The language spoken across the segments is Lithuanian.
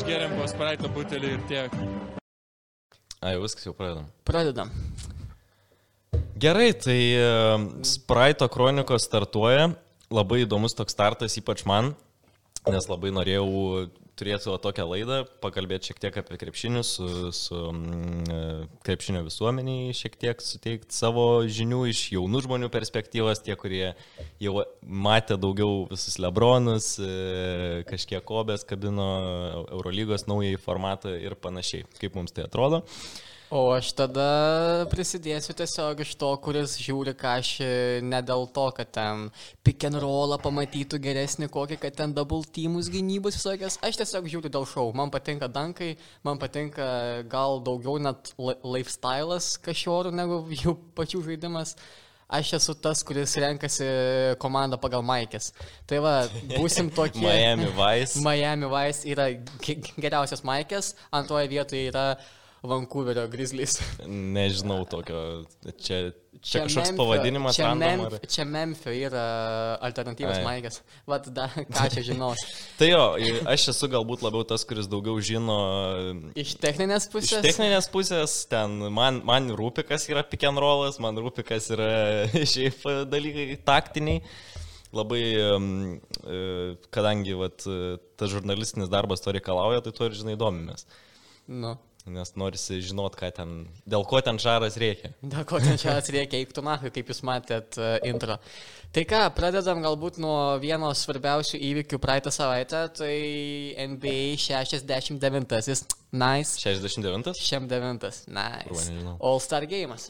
išgeriam po spraito butelį ir tiek. Ai, viskas jau pradedam. Pradedam. Gerai, tai Spraito kronikos startuoja. Labai įdomus toks startas, ypač man, nes labai norėjau turėti savo tokią laidą, pakalbėti šiek tiek apie krepšinį, su, su mm, krepšinio visuomeniai, šiek tiek suteikti savo žinių iš jaunų žmonių perspektyvos, tie, kurie jau matė daugiau visus Lebronus, e, kažkiek kobės kabino Eurolygos naująjį formatą ir panašiai. Kaip mums tai atrodo? Uh, O aš tada prisidėsiu tiesiog iš to, kuris žiūri kažį ne dėl to, kad ten pick and rollą pamatytų geresnį kokį, kad ten double teamus gynybos visokias. Aš tiesiog žiūriu dėl šau. Man patinka dankai, man patinka gal daugiau net lifestyle'as kašiorų negu jų pačių žaidimas aš esu tas, kuris renkasi komandą pagal Maikės. Tai va, būsim tokie. Miami Vice. Miami Vice yra geriausias Maikės, antroje vietoje yra Vancouverio Grizzlies. Nežinau tokio, čia, čia, čia kažkoks Memphio, pavadinimas. Čia, Memf, ar... čia Memphio yra alternatyvas Maikas. Vat, da, ką čia žinau. tai jo, aš esu galbūt labiau tas, kuris daugiau žino. Iš techninės pusės. Iš techninės pusės, ten man, man rūpi, kas yra pick and rollas, man rūpi, kas yra šiaip dalykai taktiniai labai, kadangi vat, tas žurnalistinis darbas to reikalauja, tai to ir žinai domimės. Nu. Nes norisi žinot, ką ten, dėl ko ten žaras reikia. Dėl ko ten žaras reikia, eiktų nahui, kaip jūs matėt uh, intro. Tai ką, pradedam galbūt nuo vieno svarbiausių įvykių praeitą savaitę, tai NBA 69. Nice. 69? 69. Nice. All Star Games.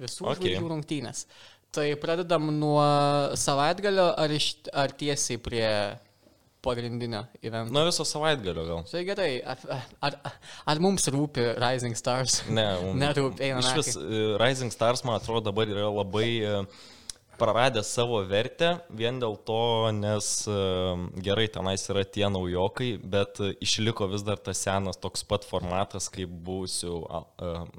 Visų okay. žvaigždžių rungtynės. Tai pradedam nuo savaitgalio ar, iš, ar tiesiai prie pagrindinio evento. Nuo viso savaitgalio gal. Tai gerai, ar, ar, ar mums rūpi Rising Stars? Ne, mums nerūpi. Iš vis e, Rising Stars, man atrodo, dabar yra labai e, praradęs savo vertę vien dėl to, nes e, gerai, tenais yra tie naujokai, bet išliko vis dar tas senas toks pat formatas, kaip buvusių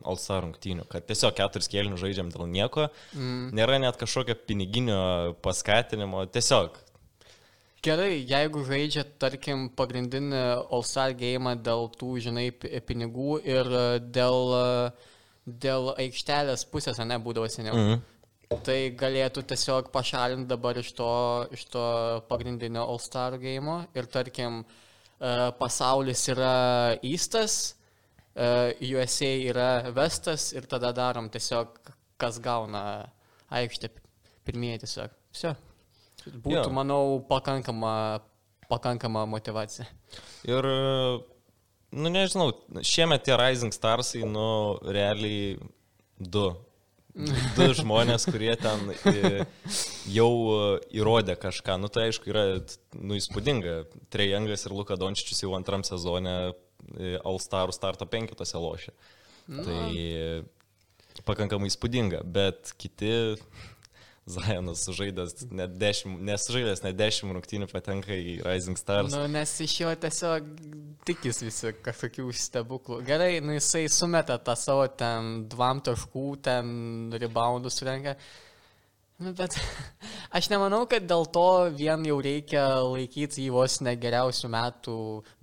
Alsa rungtynių, kad tiesiog keturis kėlinius žaidžiam dėl nieko, mm. nėra net kažkokio piniginio paskatinimo, tiesiog Gerai, jeigu žaidžia, tarkim, pagrindinį All-Star game dėl tų, žinai, pinigų ir e, dėl, e, dėl aikštelės pusės, ne, būdavo seniau. Mhm. Tai galėtų tiesiog pašalinti dabar iš to, iš to pagrindinio All-Star game ir, tarkim, e, pasaulis yra Eastas, USA yra Vestas ir tada darom tiesiog, kas gauna aikštę pirmieji tiesiog. Viso. Būtų, jo. manau, pakankama, pakankama motivacija. Ir, nu nežinau, šiemet tie Rising Starsai, nu, realiai du. Du žmonės, kurie ten jau įrodė kažką. Nu, tai aišku, yra nu, įspūdinga. Trejangas ir Luka Dončičius jau antram sezone All Star starto penkitose lošia. Nu. Tai pakankamai įspūdinga, bet kiti Zajonas sužaidęs net 10, nesužaidęs net 10 rungtynių patenka į Rising Stars. Nu, nes iš jo tiesiog tikis visi kažkokių stebuklų. Gerai, nu jisai sumeta tą savo ten dvam taškų, ten reboundų surenka. Nu, bet aš nemanau, kad dėl to vien jau reikia laikyti jį vos ne geriausių metų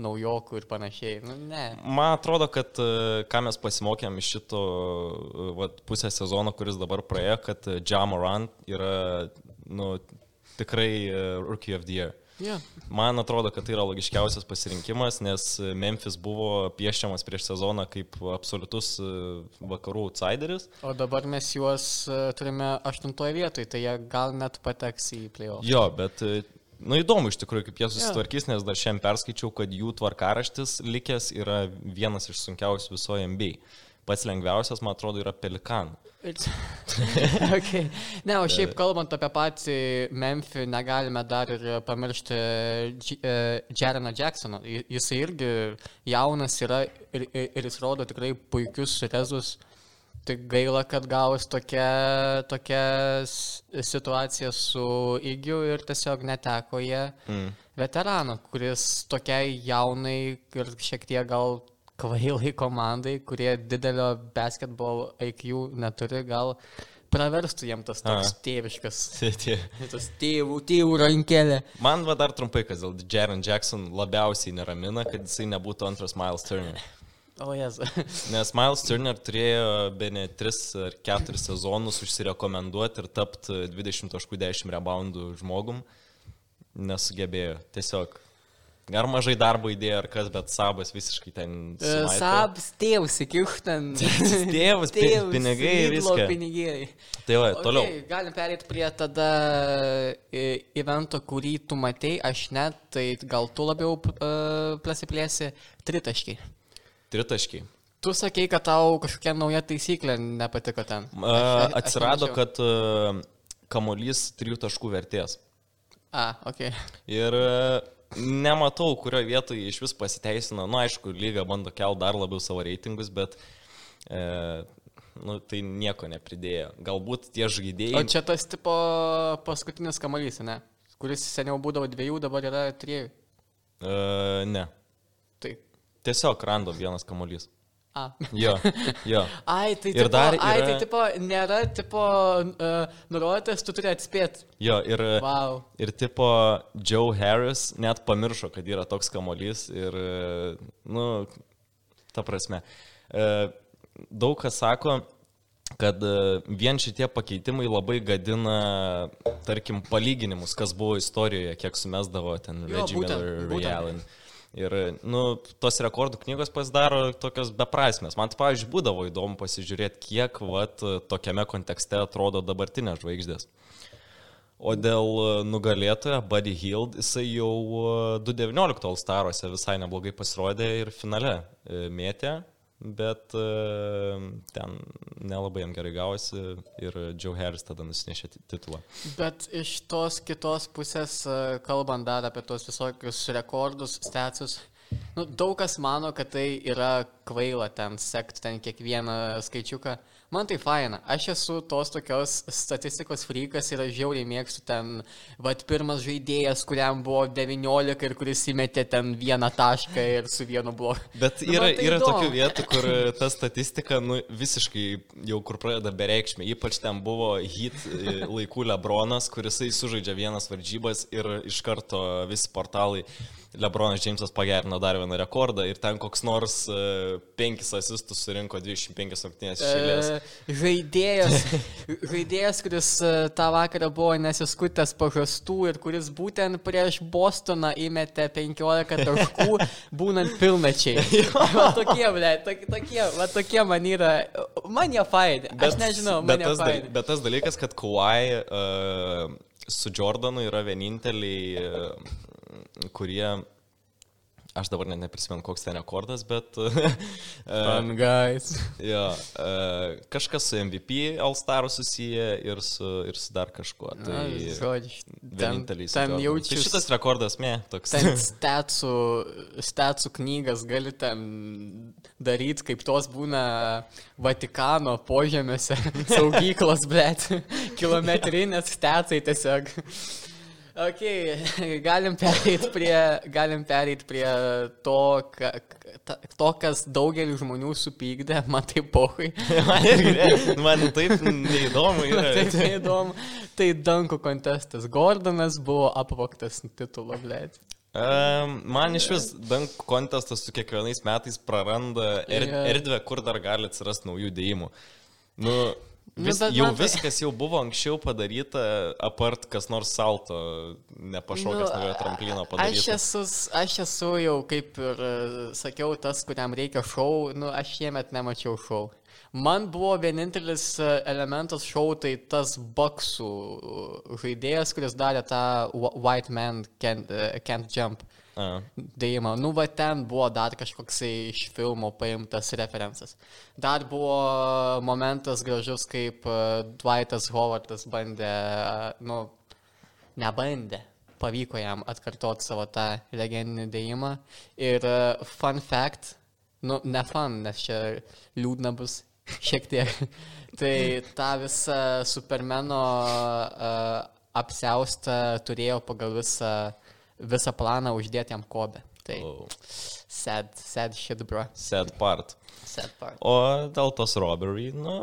naujokų ir panašiai. Nu, ne. Man atrodo, kad e, ką mes pasimokėm iš šito e, vat, pusę sezono, kuris dabar praėjo, kad Jamorant yra nu, tikrai e, Rookie of the Year. Yeah. Man atrodo, kad tai yra logiškiausias pasirinkimas, nes Memphis buvo piešiamas prieš sezoną kaip absoliutus e, vakarų outsideris. O dabar mes juos e, turime aštuntoje vietoje, tai jie gal net pateks į playoff. Jo, bet e, Nu įdomu iš tikrųjų, kaip jie susitvarkys, nes dar šiandien perskaičiau, kad jų tvarkaraštis likęs yra vienas iš sunkiausių visoje NBA. Pats lengviausias, man atrodo, yra Pelikanų. okay. Ne, o šiaip kalbant apie patį Memphį, negalime dar ir pamiršti Jereną Jacksoną. Jis irgi jaunas yra ir, ir jis rodo tikrai puikius rezus. Tik gaila, kad gavus tokia, tokia situacija su Įgiu ir tiesiog neteko jie mm. veterano, kuris tokiai jaunai ir šiek tiek gal kvailai komandai, kurie didelio basketball IQ neturi, gal praverstų jiem tas toks A. tėviškas. Tie- Tas tėvų, tėvų rankelė. Man va dar trumpai, kas dėl Jaron Jackson labiausiai neramina, kad jisai nebūtų antras Miles Turner. O jezu. Nes Miles Turner turėjo be ne 3 ar 4 sezonus užsirekomenduoti ir tapti 20.10 reboundų žmogum. Nesugebėjo. Tiesiog. Ar mažai darbo įdėjo, ar kas, bet Sabas visiškai ten... sumaitė. Sabs tėvus, įkiš ten. Tėvus, pi- pinigai, Lidlo viską. pinigai. Tai va, Okay, toliau. Galim perėti prie tada e, evento, kurį tu matei, aš net, tai gal tu labiau uh, prasiplėsi tritaškiai. Tritaškiai. Tu sakei, kad tau kažkokia nauja taisyklė nepatiko ten. A, aš Atsirado, nemačiau. kad a, kamolys 3 taškų vertės. A, ok. Ir e, nematau, kurioje vietoje iš vis pasiteisina. Na, nu, aišku, lyga bando kelt dar labiau savo reitingus, bet e, nu, tai nieko nepridėjo. Galbūt tie žaidėjai... O čia tas tipo paskutinis kamalys, ne? Kuris seniau būdavo dviejų, dabar yra trijų. E, ne. Tai. Tiesiog random vienas kamolys. A. Jo, jo. Ai, tai, Ir tipo, dar ai, yra- tai tipo, nėra tipo uh, nurodytas, tu turi atspėti. Jo, ir, Wow. ir tipo Joe Harris net pamiršo, kad yra toks kamolys ir, e, nu, ta prasme. e, Daug kas sako, kad e, vien šitie pakeitimai labai gadina, tarkim, palyginimus, kas buvo istorijoje, kiek sumesdavo ten Reggie būtent, Miller, būtent. Ray Allen. Ir, nu, tos rekordų knygos pasidaro tokios beprasmės. Man, tai, pavyzdžiui, būdavo įdomu pasižiūrėti, kiek, vat, tokiame kontekste atrodo dabartinės žvaigždės. O dėl e, nugalėtojo Buddy Hield, jisai jau e, 2019 All Staruose visai neblogai pasirodė ir finale e, mėtė, bet e, ten nelabai jam gerai gavosi ir Joe Harris tada nusinešė ti- titulą. Bet iš tos kitos pusės, e, kalbant dar apie tos visokius rekordus, statusus, nu, daug kas mano, kad tai yra kvaila ten sekti ten kiekvieną skaičiuką. Man tai faina. Aš esu tos tokios statistikos frykas ir aš žiauriai mėgstu ten, vad, pirmas žaidėjas, kuriam buvo 19 ir kuris įmetė ten vieną tašką ir su vienu bloku. Bet Nu, yra, man tai yra įdomu. tokių vietų, kur e, ta statistika nu, visiškai jau kur pradeda bereikšmė. Ypač ten buvo hit e, laikų Lebronas, kuris sužaidžia vienas varžybas ir iš karto visi portalai Lebronas Džeimsas pagerino dar vieną rekordą ir ten koks nors uh, penkis asistus surinko 25 rungtynės iš eilės. E, Žaidėjas, žaidėjas, kuris e, tą vakarą buvo nesiskutęs pažastų ir kuris būtent prieš Bostoną įmetė 15 taškų, būnant pilnačiai. va tokie, ble, tokie, va tokie man yra, man jie faini. Aš nežinau, man bet, jie faini. bet tas dalykas, kad Kawhi uh, su Jordanu yra vieninteliai, uh, kurie, aš dabar net neprisimenu, koks ten rekordas, bet uh, Fun guys. jo, uh, kažkas su MVP All Star susiję ir su, ir su dar kažkuo. Tai žodžiu, ten, ten jaučiu. Tai šitas rekordas, mė, toks. Ten stetsų, stetsų knygas gali ten daryti, kaip tos būna Vatikano požemėse, saugyklos, bet kilometrinės stetsai tiesiog. Ok, galim pereiti prie, galim pereit prie to, ka, ta, to, kas daugelį žmonių supykdė, man tai pohui. man, irgi, man taip neįdomu yra. Taip neįdomu. Tai dankų kontestas. Gordonas buvo apvoktas titulo, blėt. Um, man iš vis dank kontestas su kiekvienais metais praranda er, erdvę, kur dar gali atsirasti naujų dėjimų. Nu, vis, bet jau tai- viskas jau buvo anksčiau padaryta, apart kas nors salto nepašokęs Nu, naujo tramplino Aš padaryta. esu, aš esu jau, kaip ir e, sakiau, tas, kuriam reikia šou, nu, aš šiemet nemačiau šou. Man buvo vienintelis e, elementas šou, tai tas Baksų žaidėjas, kuris darė tą Wh- White Man Can't, e, can't Jump A, dėjimą. Nu, va ten buvo dar kažkoksai iš filmo paimtas referencas. Dar buvo momentas gražus, kaip e, Dwightas Howardas bandė, e, nu, nebandė, pavyko jam atkartoti savo tą legendinį dėjimą. Ir e, fun fact, nu, ne fun, nes čia liūdna bus šiek tiek. tai tą visą Supermeno uh, apseustą turėjo pagal visą, visą planą uždėti jam kobę. Tai o. Sad, sad shit, bro. Sad part. Sad part. O dėl tos robbery, nu...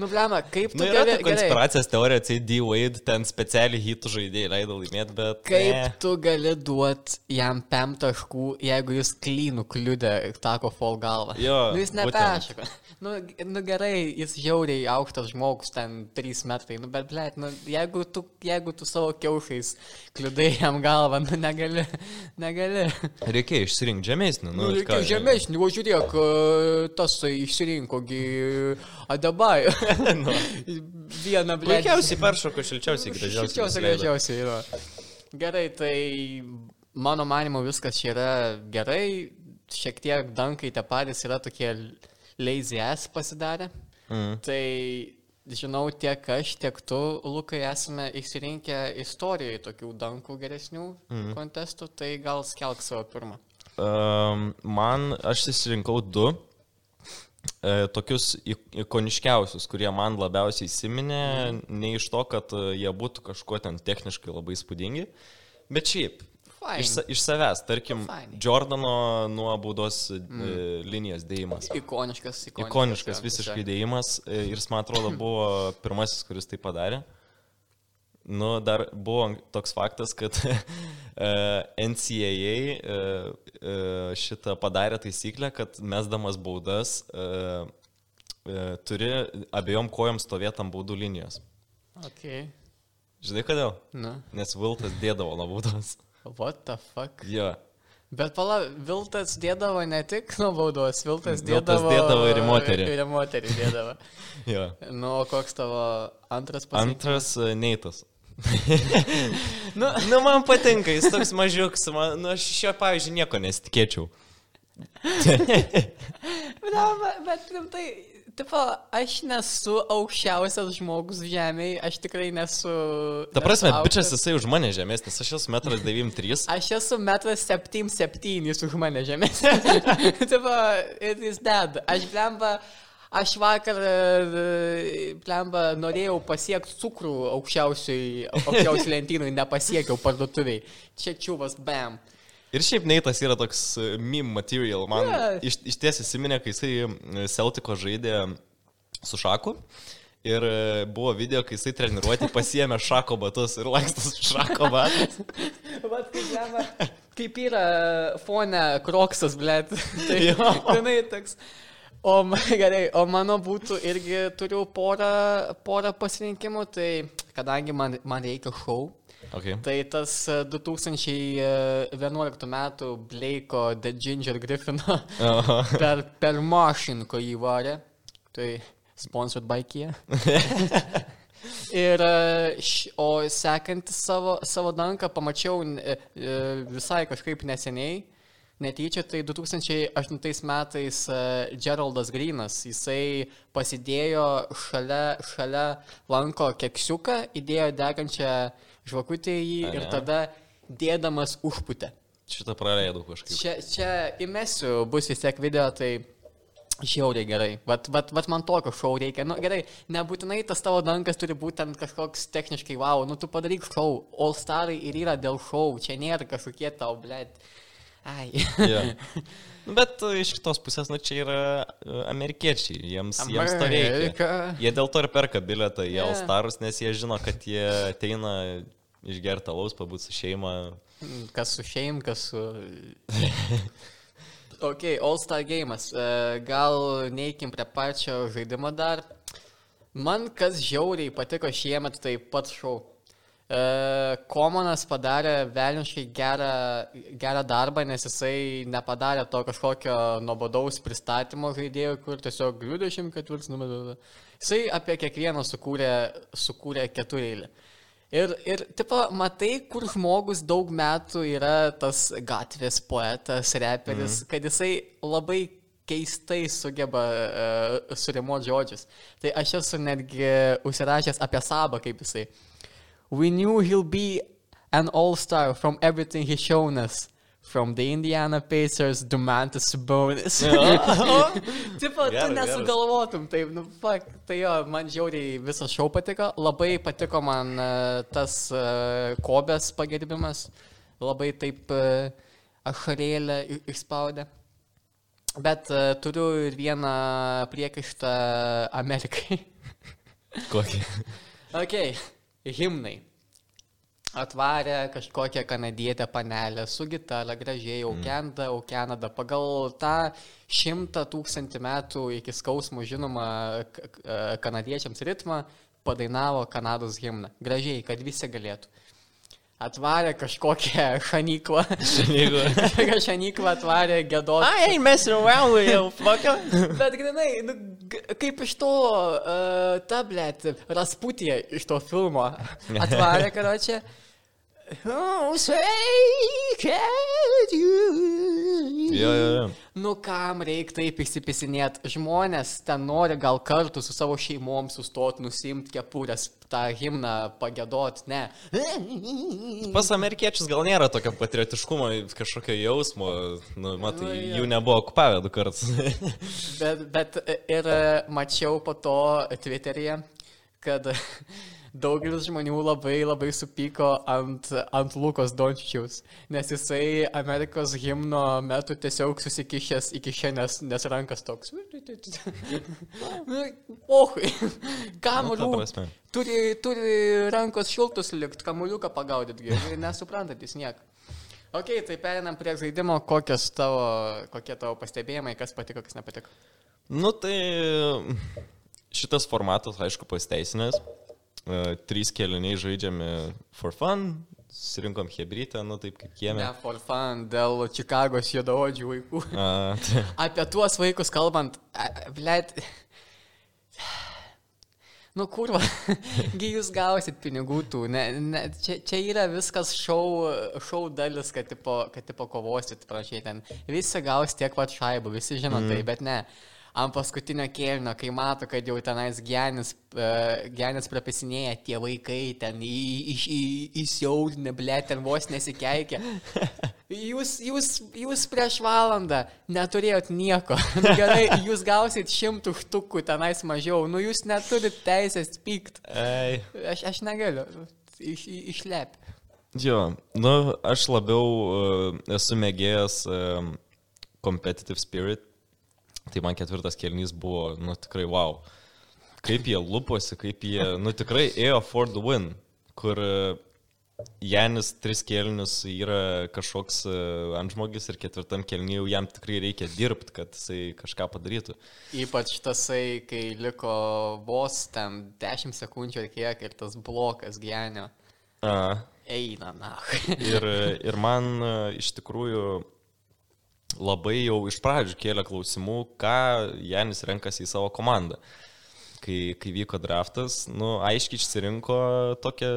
Nu, blema, kaip tu Nu, yra gali... konspiracijos teorija, tai D. Wade ten specialiai hitų žaidėjai leido laimėti, bet... Kaip ne. tu gali duoti jam 5 taškų, jeigu jis klynų kliūdė tako fall galvą? Jo, nu, jis būtent. Nu, nu gerai, jis žiauriai aukštas žmogus, ten 3 metrai, nu bet, blėt, nu, jeigu, tu, jeigu tu savo kiaušais kliūdai jam galvą, nu negali, negali. Reikia išsirinkti žemesnį, nu, Nu, reikia ką- žemesnį, o žiūrėk, e, tas išsirinkogi Adabai. Nu. Vieną, blėt. Puikiausiai peršoko, šilčiausiai, gražiausiai. Šilčiausia, nusileido. gražiausia yra. Gerai, tai mano manimo viskas čia yra gerai. Šiek tiek dankai tie patys yra tokie lazy ass pasidarę. Mm. Tai žinau, tiek aš, tiek tu, Lukai, esame išsirinkę istorijoje tokių dankų geresnių mm. kontestų, tai gal skelk savo pirmą. Um, man, aš išsirinkau du. E, tokius ik- ikoniškiausius, kurie man labiausiai įsiminė, ne iš to, kad jie būtų kažkuo ten techniškai labai spūdingi, bet šiaip. Iš, iš savęs, tarkim, Fine. Jordano nuo baudos mm. linijos dėjimas. Ikoniškas, ikoniškas. Ikoniškas jo, visiškai tiesiog. dėjimas e, ir jis, man atrodo, buvo pirmasis, kuris tai padarė. Nu, dar buvo toks faktas, kad e, NCAA e, e, šitą padarė taisyklę, kad mesdamas baudas e, e, turi abiejom kojom stovėti ant baudų linijos. Okay. Žinai kodėl? Nu, Nes Viltas dėdavo nuo baudos. What the fuck? Jo. Bet pala, Viltas dėdavo ne tik nuo baudos, Viltas Viltas dėdavo... dėdavo ir moterį. Ir moterį dėdavo. jo. nu, o koks tavo antras pasirinkimas? Antras e, Neitas. Nu, Nu, man patinka, jis toks mažiukas, man, nu, aš iš jo, pavyzdžiui, nieko nesitikėčiau. Blemba, bet rimtai, tipo, aš nesu aukščiausias žmogus žemėje, aš tikrai nesu... Ta prasme, nesu bičias jisai už mane žemesnis, aš esu 1,93 m. Aš esu metras 77 už mane žemės. tipo, it is dead. Aš blemba, aš vakar, e, blemba, norėjau pasiekti cukrų aukščiausiai lentynui, nepasiekiau parduotuviai. Čia čiūvas, bam. Ir šiaip Neitas yra toks e, meme material. Man Jo. iš, iš ties įsiminė, kai jisai e, Celtico žaidė su šaku. Ir e, buvo video, kai jisai treniruoti pasiemė šako batus ir lankstas šako batus. Vat kaip, blemba, kaip yra fone kroksas, blėt. Tai jinai toks. O, gerai, o mano būtų irgi turiu porą, porą pasirinkimų, tai kadangi man, man reikia šou, Okay. Tai tas e, 2011 metų Blake'o The Ginger Griffino per, per mašinko įvarė. Tai sponsored by Kia. Ir, e, o sekantį savo, savo danką pamačiau e, e, visai kažkaip neseniai. Netyčia, tai 2008 metais e, Geraldas Grinas, jisai pasidėjo šalia, šalia lanko keksiuką, įdėjo degančią žvakutę į jį A, ir tada dėdamas užputę. Šitą praleidau kažkaip. Čia, čia įmesiu, bus vis tiek video, tai žiauriai gerai. Vat, vat, vat man tokio šau reikia. Nu gerai, nebūtinai tas tavo dankas turi būti ten kažkoks techniškai wow. Nu tu padaryk šau. All Starai ir yra dėl šau. Čia nėra kažkokie tau, blėt. Ai. Yeah. Nu, Bet e, iš kitos pusės, nu čia yra e, amerikiečiai, jiems, jiems to reikia. Jie dėl to ir perka biletą į Yeah. All Stars, nes jie žino, kad jie ateina išgerti alaus, pabūti su šeima. Kas su šeim, kas su... Ok, All Star Games. E, Gal neikim prie pačio žaidimo dar. Man kas žiauriai patiko šiemet, tai pats šau. E, Komonas padarė velniškai gerą, gerą darbą, nes jisai nepadarė to kažkokio nuobodaus pristatymo žaidėjo, kur tiesiog 24 numerio. Jisai apie kiekvieną sukūrė, sukūrė keturėlį. Ir, ir tipo, matai, kur žmogus daug metų yra tas gatvės poetas, reperis, mm. kad jisai labai keistai sugeba uh, surimuoti žodžius. Tai aš esu netgi užsirašęs apie Sabą, kaip jisai. We knew he'll be an all-star from everything he's shown us. From the Indiana Pacers, Dumantis Sabonis. Tipo, tu nesugalvotum, taip, nu, fuck, tai jo, man žiauriai visas šau patiko, labai patiko man uh, tas uh, kobės pagerbimas, labai taip uh, ašarėlę išspaudė. Bet uh, turiu ir vieną priekaištą Amerikai. Kokį? ok, himnai. Atvarė kažkokią kanadietę panelę su gitara, gražiai, aukenda, mm. aukenada. Pagal tą šimtą tūkstantį metų iki skausmų žinomą e, kanadiečiams ritmą padainavo Kanados himną. Gražiai, kad visi galėtų. Atvarė kažkokią šanyklą. Kažkokią šanyklą atvarė gėdos. I ain't messing around with you, fucker. Bet grinai, nu, kaip iš to uh, tablet, Rasputė iš to filmo atvarė, kad čia. Oh, say, can you... Jo, jo, jo. Nu kam reikia taip įsipisinėti? Žmonės ten nori gal kartu su savo šeimom sustot, nusimti kepurės, tą himną pagėdot, ne. Pas amerikiečius gal nėra tokio patriotiškumo, kažkokio jausmo, nu, matai, Nu, jų nebuvo okupavę du kartus. Bet, bet ir e, mačiau po to Twitter'yje, kad daugelis žmonių labai labai supyko ant, ant Lukos Dončičiaus, nes jisai Amerikos himno metu tiesiog susikišęs į kišenės, nes rankas toks. Ohui, Nu, kamuolių. prasme. Turi, turi rankos šiltus likt, kamuoliuką pagaudyti, nesuprantantis nieko. Ok, tai perinam prie žaidimo, kokios tavo, kokie tavo pastebėjimai, kas patiko, kas nepatiko. Nu tai šitas formatas, aišku, pasteisinęs. E, Trys keliniai žaidžiami for fun, surinkom hebrytę, nu taip kaip kieme. Ne, for fun, dėl Čikagos juodaodžių vaikų. A, tai, Apie tuos vaikus kalbant, blėt. Nu kurva, gi jūs gausit pinigų tų, ne, ne, čia, čia yra viskas šau, šau dalis, kad tipo, kad tipo kovosit, prašai ten. Visi gaus tiek pat šaibų, visi žino mm. tai, bet ne. Ant paskutinio kėlinio, kai mato, kad jau tenais genis, uh, genis prapesinėja, tie vaikai ten įsiaudinę, ble, ten vos nesikeikia. Jūs, jūs, jūs prieš valandą neturėjot nieko. Nu, gerai, jūs gausit šimtų štukų tenais mažiau. Nu, jūs neturit teisės pykt. Aš, aš negaliu. Iš, išlep. Jo, nu aš labiau uh, esu mėgėjęs uh, competitive spirit. Tai man ketvirtas kelnys buvo, nu tikrai wow. Kaip jie luposi, kaip jie, nu tikrai ėjo for the win, kur uh, Janis tris kelnius yra kažkoks uh, antžmogis ir ketvirtam kelnyje jau jam tikrai reikia dirbti, kad jisai kažką padarytų. Ypač tasai, kai liko vos ten 10 sekundžių ar kiek ir tas blokas genio. Uh, Eina, na. Ir, ir man e, iš tikrųjų labai jau iš pradžių kėlė klausimų, ką Janis renkasi į savo komandą. Kai, kai vyko draftas, nu, aiškiai išsirinko tokią,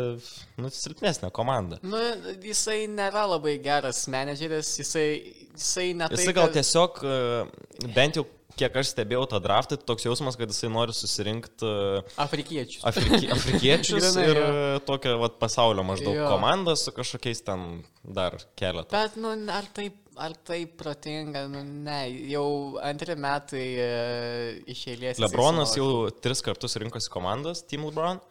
nu, silpnesnę komandą. Nu, jisai nėra labai geras menedžeris, jisai, jisai netai... Jisai gal tiesiog, e, bent jau kiek aš stebėjau tą draftą, tai toks jausmas, kad jisai nori susirinkti Afrikiečius. afriki, afrikiečius Grynai, ir jo. e, tokią vat, pasaulio maždaug Jo. komandą su kažkokiais ten dar keletą. Bet, nu, ar tai, ar tai protinga, nu, ne, jau antri metai e, iš eilės. Lebronas jau tris kartus rinkosi komandas, Team Lebron,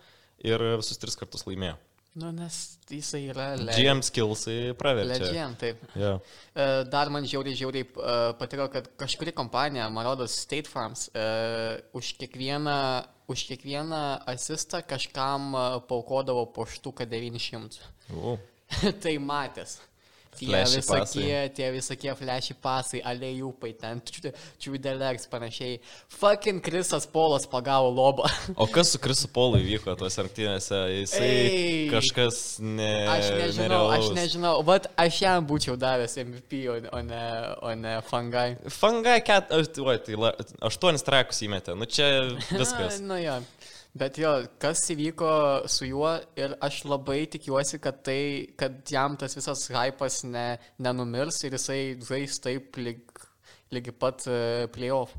ir visus tris kartus laimėjo. Nu, nes jisai yra le... GM skillsai praverčia. Legend, taip. E, Dar man žiauriai, žiauriai e, patiko, kad kažkuri kompanija, man rodos State Farms, e, už kiekvieną, už kiekvieną asistą kažkam e, paukodavo po štuką 900. U. tai matęs. Tie Flashy visokie, tie visokie flashy pasai, alėjupai, ten čiūdeleks panašiai. Fucking Krisas Polas pagavo lobą. O kas su Krisu Polu įvyko tos rungtynėse? Jisai Ei. kažkas ne. Aš nežinau, aš nerealaus. nežinau. Vat aš jam būčiau davęs MVP, o, o ne, o ne Fangai. Fangai, ket, oi, tai la- aštuonis trakus įmetė. Nu čia viskas. Na, nu jo. Bet jo, kas įvyko su juo ir aš labai tikiuosi, kad, tai, kad jam tas visas hypas ne, nenumirs ir jisai žais taip lyg, lygi pat uh, playoff,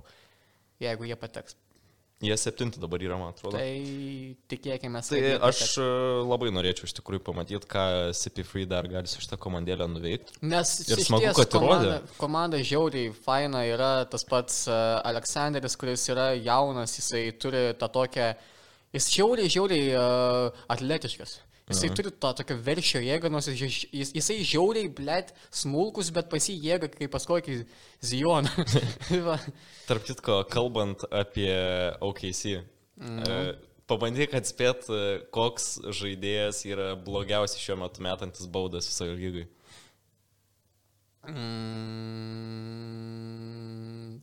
jeigu jie pateks. Jie septinti dabar yra, man atrodo. Tai tikėkime, Tai aš e, labai norėčiau iš tikrųjų pamatyti, ką CP3 dar gali su šitą komandėlę nuveikti. Nes Ir smagu, kad įrodė. komanda, komanda žiauriai faina yra tas pats uh, Aleksandris, kuris yra jaunas, jisai turi tą tokią Jis žiauriai, žiauriai uh, atletiškas. Jisai turi tą tokią veršio jėgą, nors jis, jis, jisai žiauriai, blėt, smulkus, bet pas jį jėga kaip pas kokį zijoną. Va. Tarp kitko, kalbant apie OKC, mhm. pabandyk atspėt, e, koks žaidėjas yra blogiausiai šiuo metu metantis baudas visoje lygai. Mm,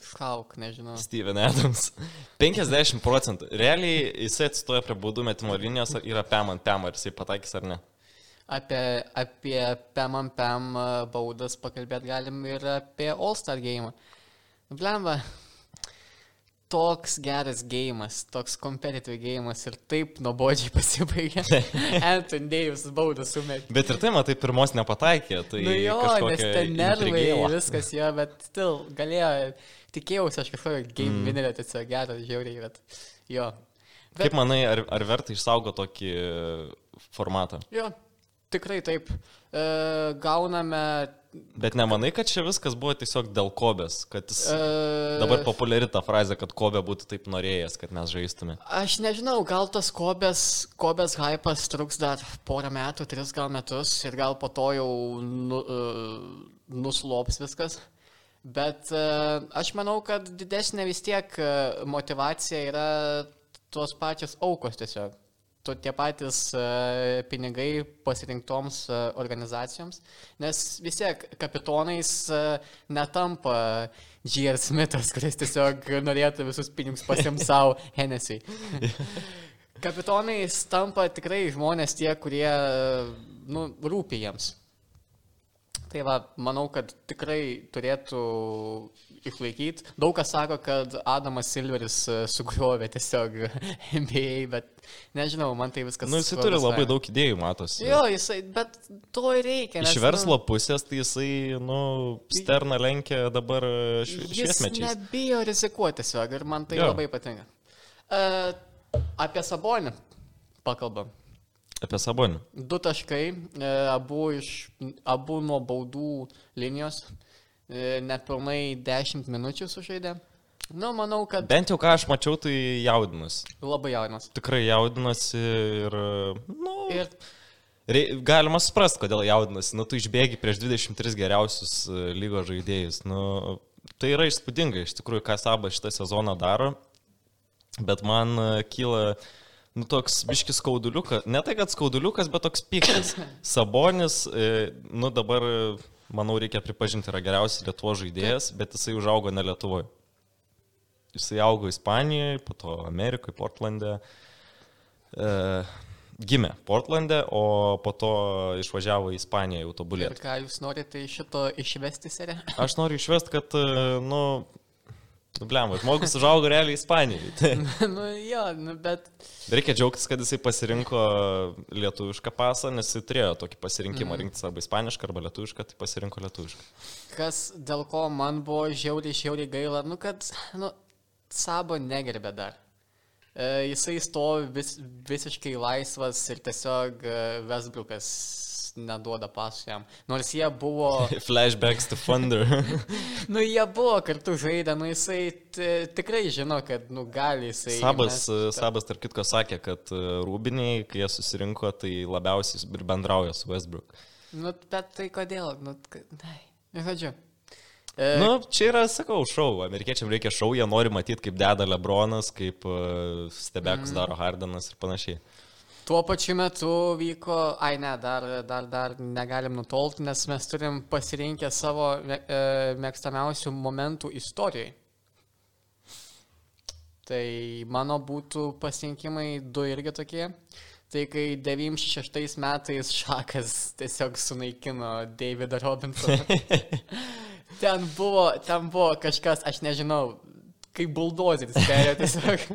šauk, nežinau. Steven Adams. 50 procentų. Realiai jisai atsistoja prie baudų metimo linijos ir yra pem ant pem, ar jisai pataikys ar ne. Apie, apie PEM ant PEM baudas pakalbėti galim ir apie All Star game. Blemba, toks geras gėjimas, toks competitive gėjimas ir taip nuobodžiai pasibaigė. Anthony Davis baudą sumetė. Bet ir tai, matai, pirmos nepataikė. Tai Nu jo, nes ten nervai, viskas jo, bet still galėjo, tikėjausi aš kažkokio game mm. winnerio, tiesiog geras, žiauriai, bet jo. Bet, Kaip manai, ar, ar verta išsaugo tokį formatą? Jo, tikrai taip. E, gauname. Bet nemanai, kad čia viskas buvo tiesiog dėl kobės, kad jis... E, Dabar populiari ta frazė, kad kobė būtų taip norėjęs, kad mes žaistume. Aš nežinau, gal tas kobės, kobės hypas truks dar porą metų, tris gal metus ir gal po to jau nu, uh, nuslops viskas. Bet uh, aš manau, kad didesnė vis tiek uh, motivacija yra tos pačios aukos tiesiog. Tu tie patys uh, pinigai pasirinktoms uh, organizacijoms, nes vis tiek kapitonais uh, netampa G.R. Smithas, kuris tiesiog norėtų visus pinigus pasimti savo Hennessy. Kapitonais tampa tikrai žmonės tie, kurie nu, rūpi jiems. Tai va, manau, kad tikrai turėtų išlaikyti. Daug kas sako, kad Adamas Silveris e, sugriovė tiesiog NBA, bet nežinau, man tai viskas. Na, nu, jisai turi labai daug idėjų, matosi. Jo, jisai, bet to ir reikia. Iš nes, verslo pusės, tai jisai, nu, sterną lenkia dabar nu, švi- jis šviesmečiais. nebijo rizikuoti tiesiog ir man tai Jo. labai patinka. Uh, apie Sabonį pakalbam. Apie Sabonį. Du taškai, e, abu, iš, abu nuo baudų linijos, e, nepilnai 10 minučių sužaidė. Nu, manau, kad Bent jau ką aš mačiau, tai jaudinosi. labai jaunas. Tikrai jaudinosi ir, nu, Ir galima suprasti, kodėl jaudinosi. Nu, tu išbėgi prieš 23 geriausius e, lygos žaidėjus. Nu, tai yra įspūdinga, iš tikrųjų, ką Sabas šitą sezoną daro. Bet man e, kyla, nu, toks biškis skauduliukas. Ne tai, kad skauduliukas, bet toks piktas. Sabonis, e, nu, dabar, e, manau, reikia pripažinti, yra geriausias Lietuvo žaidėjas, bet jisai užaugo ne Lietuvoje. Jisai augo Ispanijoje, po to Amerikoje, Portlande. E, gimė Portlande, o po to išvažiavo į Ispaniją jau Ir ką jūs norite iš šito išvesti, serė? Aš noriu išvest, kad, e, nu, Blem, žmogus užaugo realiai Ispanijoje. Tai nu, jo, nu, bet reikia džiaugtis, kad jisai pasirinko lietuvišką pasą, nes jisai turėjo tokį pasirinkimą rinktis arba ispanišką, arba lietuvišką, tai pasirinko lietuvišką. kas dėl ko man buvo žiauriai, žiauriai gaila, nu, kad, nu, Sabo negerbė dar. E, jisai stovi vis, visiškai laisvas ir tiesiog e, Westbrookas neduoda pasų jam. Nors jie buvo, Flashbacks to Thunder. nu jie buvo kartu žaidę, nu jisai tikrai žino, kad, nu gali jisai. Sabas, įmest- Sabas, tarp kitko, sakė, kad e, rūbiniai, kai jie susirinko, tai labiausiai ir bendrauja su Westbrook. Nu, bet tai kodėl, nu, na, žodžiu. E, Nu, čia yra, sakau, šau. Amerikiečiam reikia šau, jie nori matyti, kaip deda Lebronas, kaip uh, stebekus Mhm. daro Hardanas ir panašiai. Tuo pačiu metu vyko, ai ne, dar, dar, dar negalim nutolti, nes mes turim pasirinkę savo e, mėgstamiausių momentų istorijai. Tai mano būtų pasirinkimai du irgi tokie. Tai kai 96 metais Šakas tiesiog sunaikino Davidą Robinsoną. ten, buvo, ten buvo kažkas, aš nežinau, kaip buldozeris perėjo tiesiog.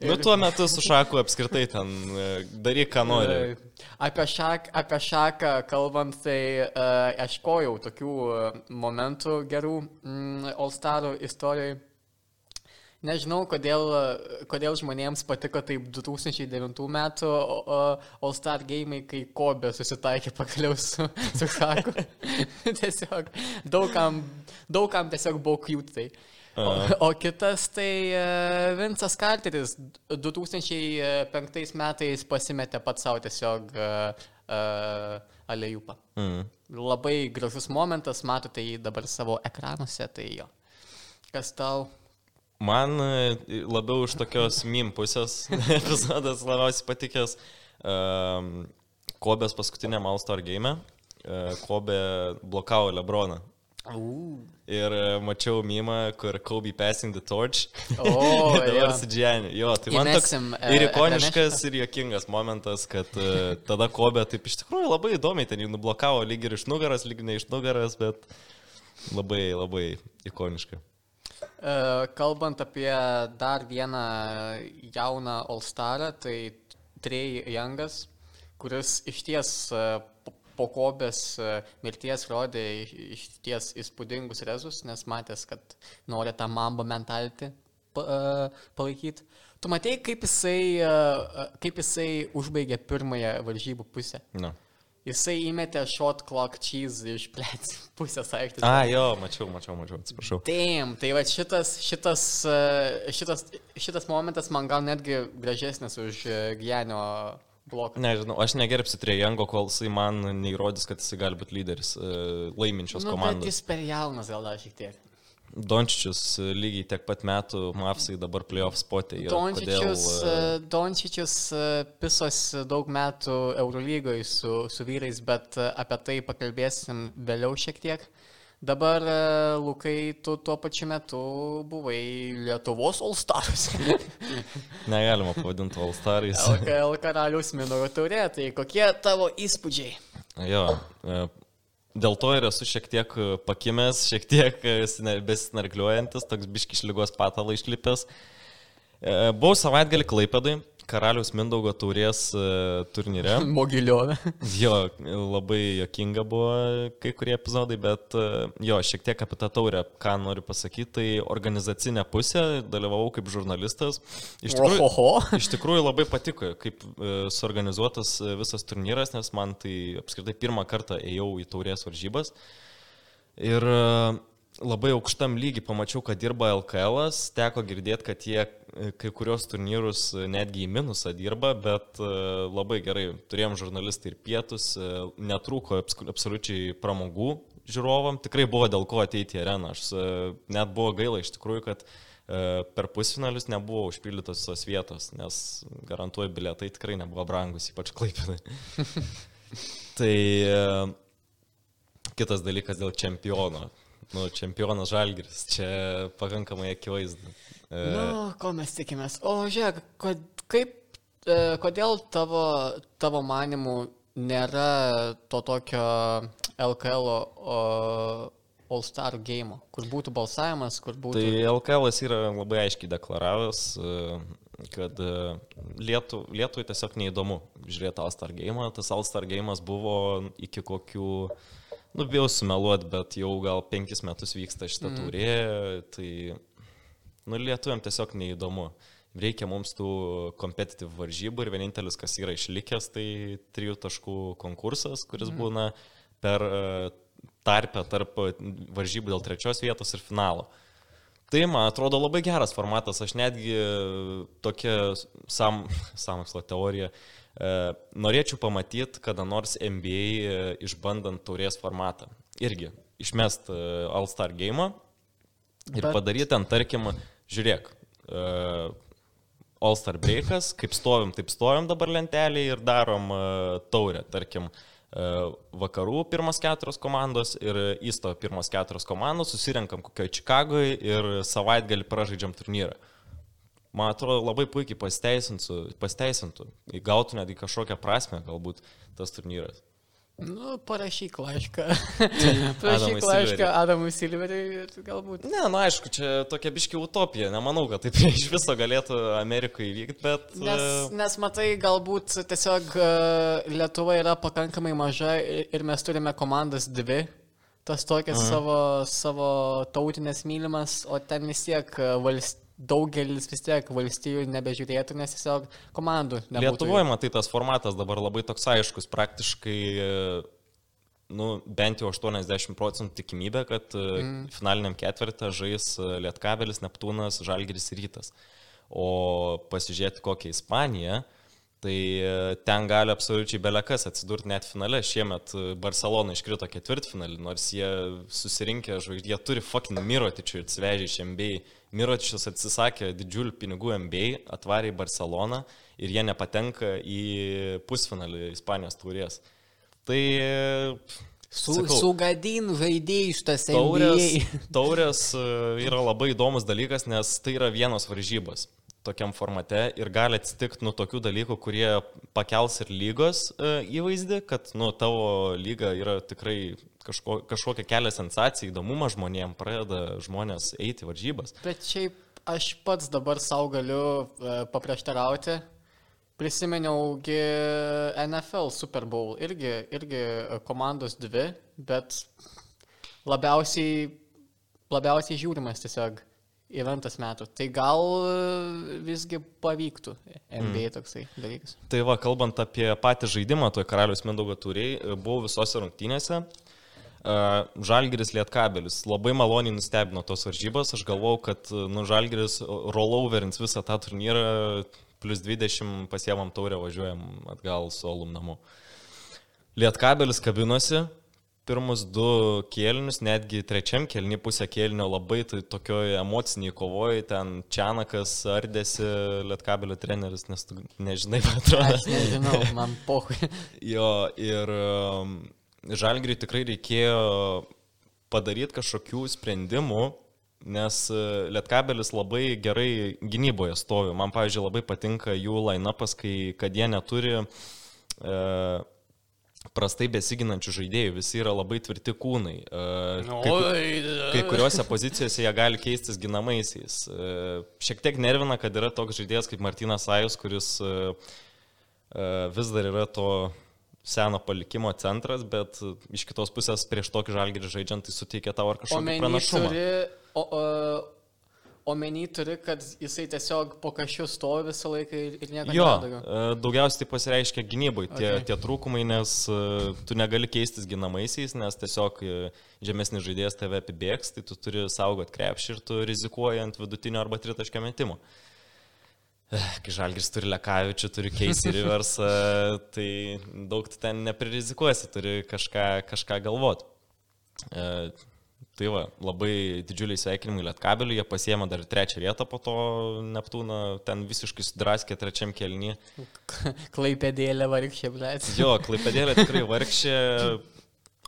Nu, tuo metu su Šaku apskritai ten e, daryk, ką nori. E, Apie, šak, apie šaką kalbant, tai uh, ieškojau tokių uh, momentų gerų mm, All Starų istorijoje. Nežinau, kodėl, e, kodėl žmonėms patiko taip 2009 metų All Star game, kai Kobe susitaikė pagaliau su, su šaku. tiesiog daugam, daugam tiesiog buvo cute tai. O, o kitas tai uh, Vincas Carteris 2005 metais pasimetė pat savo tiesiog uh, uh, alejupą. Mm. Labai gražus momentas, matote jį dabar savo ekranuose, tai jo. Kas tau? Man e, labiau iš tokios mim pusės epizodas labiausiai patikęs um, Kobės paskutiniam All-Star game. Uh, Kobė blokavo Lebroną. Uh. Ir e, mačiau mymą, kur Kobe passing the torch. O, ir dabar jo. su Džianė. Jo, tai man toks Įmesim, e, ir ikoniškas, ir jokingas momentas, kad uh, tada Kobe taip iš tikrųjų labai įdomiai ten jį nublokavo, lyg ir iš nugaras, lyg ne iš nugaras, bet labai, labai ikoniška. E, Kalbant apie dar vieną jauną All-Starą, tai Trey Youngas, kuris iš ties e, po- kobės e, mirties rodė iš ties įspūdingus rezus, nes matęs, kad nori tą mambo mentality pa- e, palaikyti. Tu matei, kaip jisai, e, kaip jisai užbaigė pirmąją varžybų pusę. Na. Jisai įmetė shot clock cheese iš plėts pusės aikštės. A, jo, mačiau, mačiau, mačiau, atsiprašau. Taip, tai va šitas, šitas, šitas, šitas momentas man gal netgi gražesnis už Gienio bloką. Nežinau, aš negerbsiu Trejango, kol jisai man neįrodys, kad jisai gali būti lyderis e, laiminčios Nu, komandos. jis per jaunas gal dar šiek tiek. Dončičius e, lygiai tiek pat metų, Mafsai dabar playoff spotė. Dončičius, Kodėl, e, Dončičius pisos daug metų Eurolygoje su, su vyrais, bet apie tai pakalbėsim vėliau šiek tiek. Dabar, e, Lukai, tu tuo pačiu metu buvai Lietuvos All Stars. Negalima pavadinti All-Starais. LKL karalius Minoro turė, tai kokie tavo įspūdžiai? Jo, e, dėl to ir esu šiek tiek pakimęs, šiek tiek e, besisnargliuojantis, toks biškiš lygos patalą išlipęs. Buvau savaitgalį Klaipėdai, karalius Mindaugo taurės e, turnyre. Mogiliovė. Jo, labai jokinga buvo kai kurie epizodai, bet e, jo, šiek tiek apie tą taurę, ką noriu pasakyti, tai organizacinė pusė, dalyvavau kaip žurnalistas. Iš tikrųjų, Oho. iš tikrųjų labai patiko, kaip e, suorganizuotas visas turnyras, nes man tai apskritai pirmą kartą ėjau į taurės varžybas. Ir labai aukštam lygiai pamačiau, kad dirba LKL, teko girdėti, kad jie e, kai kurios turnyrus e, netgi į minusą dirba, bet e, labai gerai turėjom žurnalistai ir pietus, netrūko absoliučiai pramogų žiūrovam, tikrai buvo dėl ko ateiti į areną. Aš net buvo gaila iš tikrųjų, kad per pusfinalius nebuvo užpildytos visos vietos, nes garantuoju, bilietai tikrai nebuvo brangus, ypač klaipinai. tai kitas dalykas dėl čempiono. Nu, čempionas Žalgiris, čia pakankamai akivaizdu. E, Nu, ko mes tikimės? O, žiūrėk, kod, kaip, e, kodėl tavo, tavo manimų nėra to tokio LKL o, All Star game, kur būtų balsavimas, kur būtų... Tai LKL yra labai aiškiai deklaravęs, e, kad e, Lietu, Lietuvai tiesiog neįdomu žiūrėti All-Star game. Tas All-Star game buvo iki kokių, nu, bijau sumeluoti, bet jau gal penkis metus vyksta šitą mm. turė, tai, nu, lietuviam tiesiog neįdomu. Reikia mums tų kompetitiv varžybų ir vienintelis, kas yra išlikęs, tai trijų taškų konkursas, kuris mm. būna per e, tarpę tarp varžybų dėl trečios vietos ir finalo. Tai man atrodo labai geras formatas, aš netgi tokia sam, samokslo teorija e, norėčiau pamatyti kada nors NBA e, išbandant taurės formatą. Irgi išmest e, All-Star game ir Bet- padaryti ant, tarkim, žiūrėk, e, All-Star breakas, kaip stovim, taip stovim dabar lentelį ir darom e, taurę, tarkim, e, vakarų pirmas keturios komandos ir įsto pirmas keturios komandos, susirenkam kokioje Čikagoje ir savaitgalį pražaidžiam turnyrą. Man atrodo, labai puikiai pasiteisintų, pasiteisintų, įgautų netgi kažkokią prasme galbūt tas turnyras. Nu, parašyk laišką. Parašyk laišką. Adamui Silveriui ir galbūt. Ne, na aišku, čia tokia biški utopija, nemanau, kad taip iš viso galėtų Amerikoje įvykti, bet... Nes, e, nes matai, galbūt tiesiog e, Lietuva yra pakankamai maža ir mes turime komandas dvi, tas tokias savo, savo tautinės mylimas, o ten vis tiek e, valst, daugelis vis tiek valstybių nebežiūrėtų, nes tiesiog komandų nebūtų. Lietuvoje, matai, tas formatas dabar labai toks aiškus, praktiškai e, nu, bent jau 80 procentų tikimybė, kad mm. finaliniam ketvirtą žais e, Lietkabelis, Neptūnas, Žalgiris rytas. O pasižiūrėti kokią Ispaniją, Tai e, ten gali absoliučiai belekas atsidurti net finale. Šiemet e, Barcelona iškrito ketvirtfinalį, nors jie susirinkė žvaigždė, turi fucking Mirotičių atsivežę iš MBA. Mirotičius atsisakė didžiulių pinigų MBA, atvarė į Barceloną ir jie nepatenka į pusfinalį Ispanijos turės. Tai... Su, sakau, sugadin žaidėjai iš tas taurės, taurės e, yra labai įdomus dalykas, nes tai yra vienos varžybos tokiam formate ir gali atsitikti nu tokių dalykų, kurie pakels ir lygos e, įvaizdį, kad nu tavo lyga yra tikrai kažko, kažkokia kelia sensacija, įdomumą žmonėms, pradeda žmonės eiti varžybas. Bet šiaip aš pats dabar savo galiu e, paprieštarauti. Prisiminiaugi NFL Super Bowl, irgi, irgi komandos dvi, bet labiausiai, labiausiai žiūrimas tiesiog eventas metų. Tai gal e, visgi pavyktų NBA mm. toksai dalykas. Tai va, kalbant apie patį žaidimą, toj karalius Mindaugo turiai, e, buvau visose rungtynėse. E, Žalgiris Lietkabelis labai maloniai nustebino tos varžybos. Aš galvau, kad nu, Žalgiris rolloverins visą tą turnyrą, plus 20 pasiemam taurę, važiuojam atgal su Olum namu. Lietkabelis kabinosi, pirmus du kėlinius, netgi trečiam kėlinį pusę kėlinio labai tai tokioje emociniai kovoje, ten Čianakas ardėsi Lietkabelio treneris, nes tu nežinai, man atrodo. Aš nežinau, man pohui. jo, ir um, Žalgiriui tikrai reikėjo padaryti kažkokių sprendimų, nes uh, Lietkabelis labai gerai gynyboje stovi. Man, pavyzdžiui, labai patinka jų line-upas, kai, kad jie neturi uh, prastai besiginančių žaidėjų, visi yra labai tvirti kūnai. Kai, kai kuriuose pozicijose jie gali keistis ginamaisiais. Šiek tiek nervina, kad yra toks žaidėjas kaip Martinas Ajus, kuris vis dar yra to seno palikimo centras, bet iš kitos pusės prieš tokį žalgirį žaidžiant tai suteikia tau ar kažkokį pranašumą. Turi, o, o, omeny turi, kad jisai tiesiog po kažkiu stovi visą laiką ir nieko nedaro. Jo, daugiausiai tai pasireiškia gynybai tie, okay. tie trūkumai, nes uh, tu negali keistis ginamaisiais, nes tiesiog uh, žemesnis žaidėjas tave apibėgs, tai tu turi saugot krepšį ir tu rizikuoji ant vidutinio arba tritaškio metimo. Kai Žalgis turi Lekavičių, turi Keisį Riversą, tai daug ten nepririzikuosi, turi kažką, kažką galvoti. Tai va, labai didžiuliai sveikinimai Lietkabeliui, jie pasiemė dar trečią vietą po to Neptūną, ten visiškai sudraskė trečiam kelnį. Klaipėdėlė vargšė, blėt. Jo, klaipėdėlė tikrai vargšė,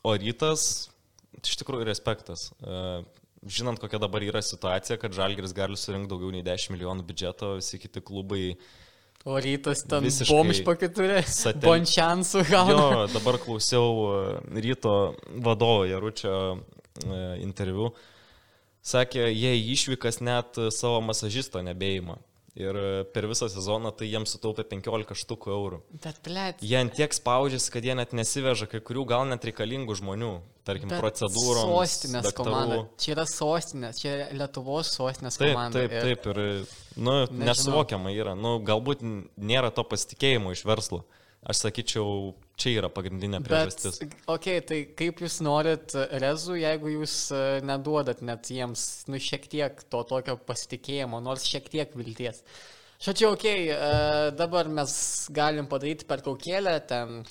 o rytas, iš tikrųjų respektas. E, žinant, kokia dabar yra situacija, kad Žalgiris gali surinkti daugiau nei 10 milijonų biudžeto, visi kiti klubai O rytas ten bomš pakiturė. Satel... Bončiansų gauna. Jo, dabar klausiau e, ryto vadovo Jaručio interviu, sakė, jie išvykas net savo masažisto nebeima. Ir per visą sezoną tai jiems sutaupė 15 štukų eurų. Bet, blėt. Jie ant tiek spaudžiasi, kad jie net nesiveža kai kurių gal net reikalingų žmonių, tarkim, Bet procedūros. Sostinės daktarų. komanda. Čia yra sostinės, čia yra Lietuvos sostinės taip, komanda. Taip, taip, taip. Ir, nu, nesuvokiama yra. Nu, galbūt nėra to pasitikėjimo iš verslo. Aš sakyčiau, čia yra pagrindinė priežastis. Bet, ok, tai kaip jūs norit rezų, jeigu jūs e, neduodat net jiems, nu, šiek tiek to tokio pasitikėjimo, nors šiek tiek vilties. Šačiau, ok, e, dabar mes galim padaryti per kaukėlę, ten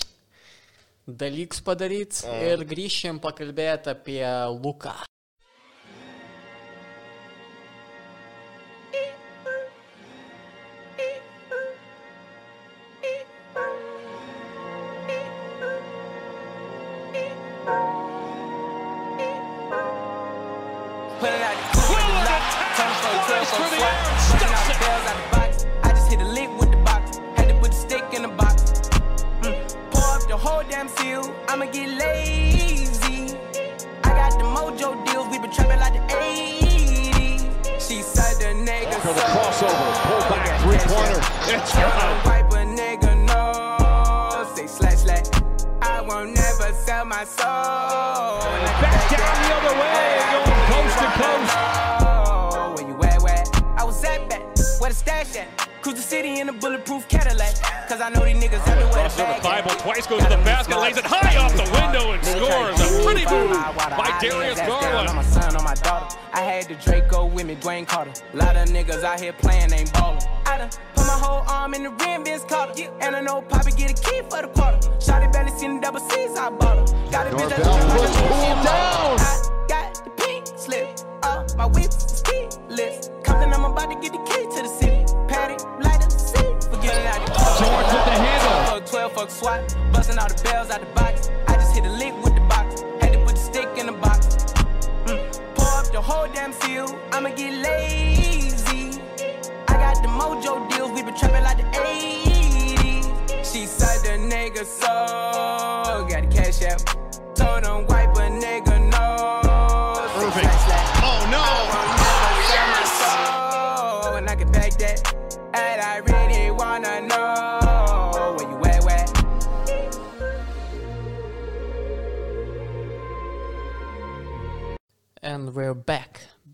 dalykus padaryti ir grįšim pakalbėti apie Luką. I'ma get lazy. I got the mojo deals, we been trapping like the 80s. She said the nigga. For the crossover, pull back, a three pointer. It's gone. A nigga no. Say slash slash. I won't never sell my soul. Back down the other way, going coast to coast. Where you at, where? I was at back. Where the stash at? Cruise the city in a bulletproof Cadillac. Cause I know these niggas out there with Crosses a over bag. Thibault twice, goes to the basket, lays it high off the window and scores. A pretty move by Darius I'm Garland. my son, on my daughter. I had the Draco with me, Dwayne Carter. Lot of niggas out here playing, ain't ballin'. I done put my whole arm in the rim, Vince Carter. And I know Poppy get a key for the quarter. Shotty belly seen the double C's, I bought her. Got a bitch that's Norvell looking like puts a pulled down. I got the pink slip. Uh, my whips is keyless. Compton, I'm about to get the key to the city. Patty, light up seat. Forget it out. George with the handle. Fuck 12, fuck SWAT. Busting all the bells out the box. I just hit a lick with the box. Had to put the stick in the box. Mm. Pour up the whole damn seal. I'ma get lazy. I got the mojo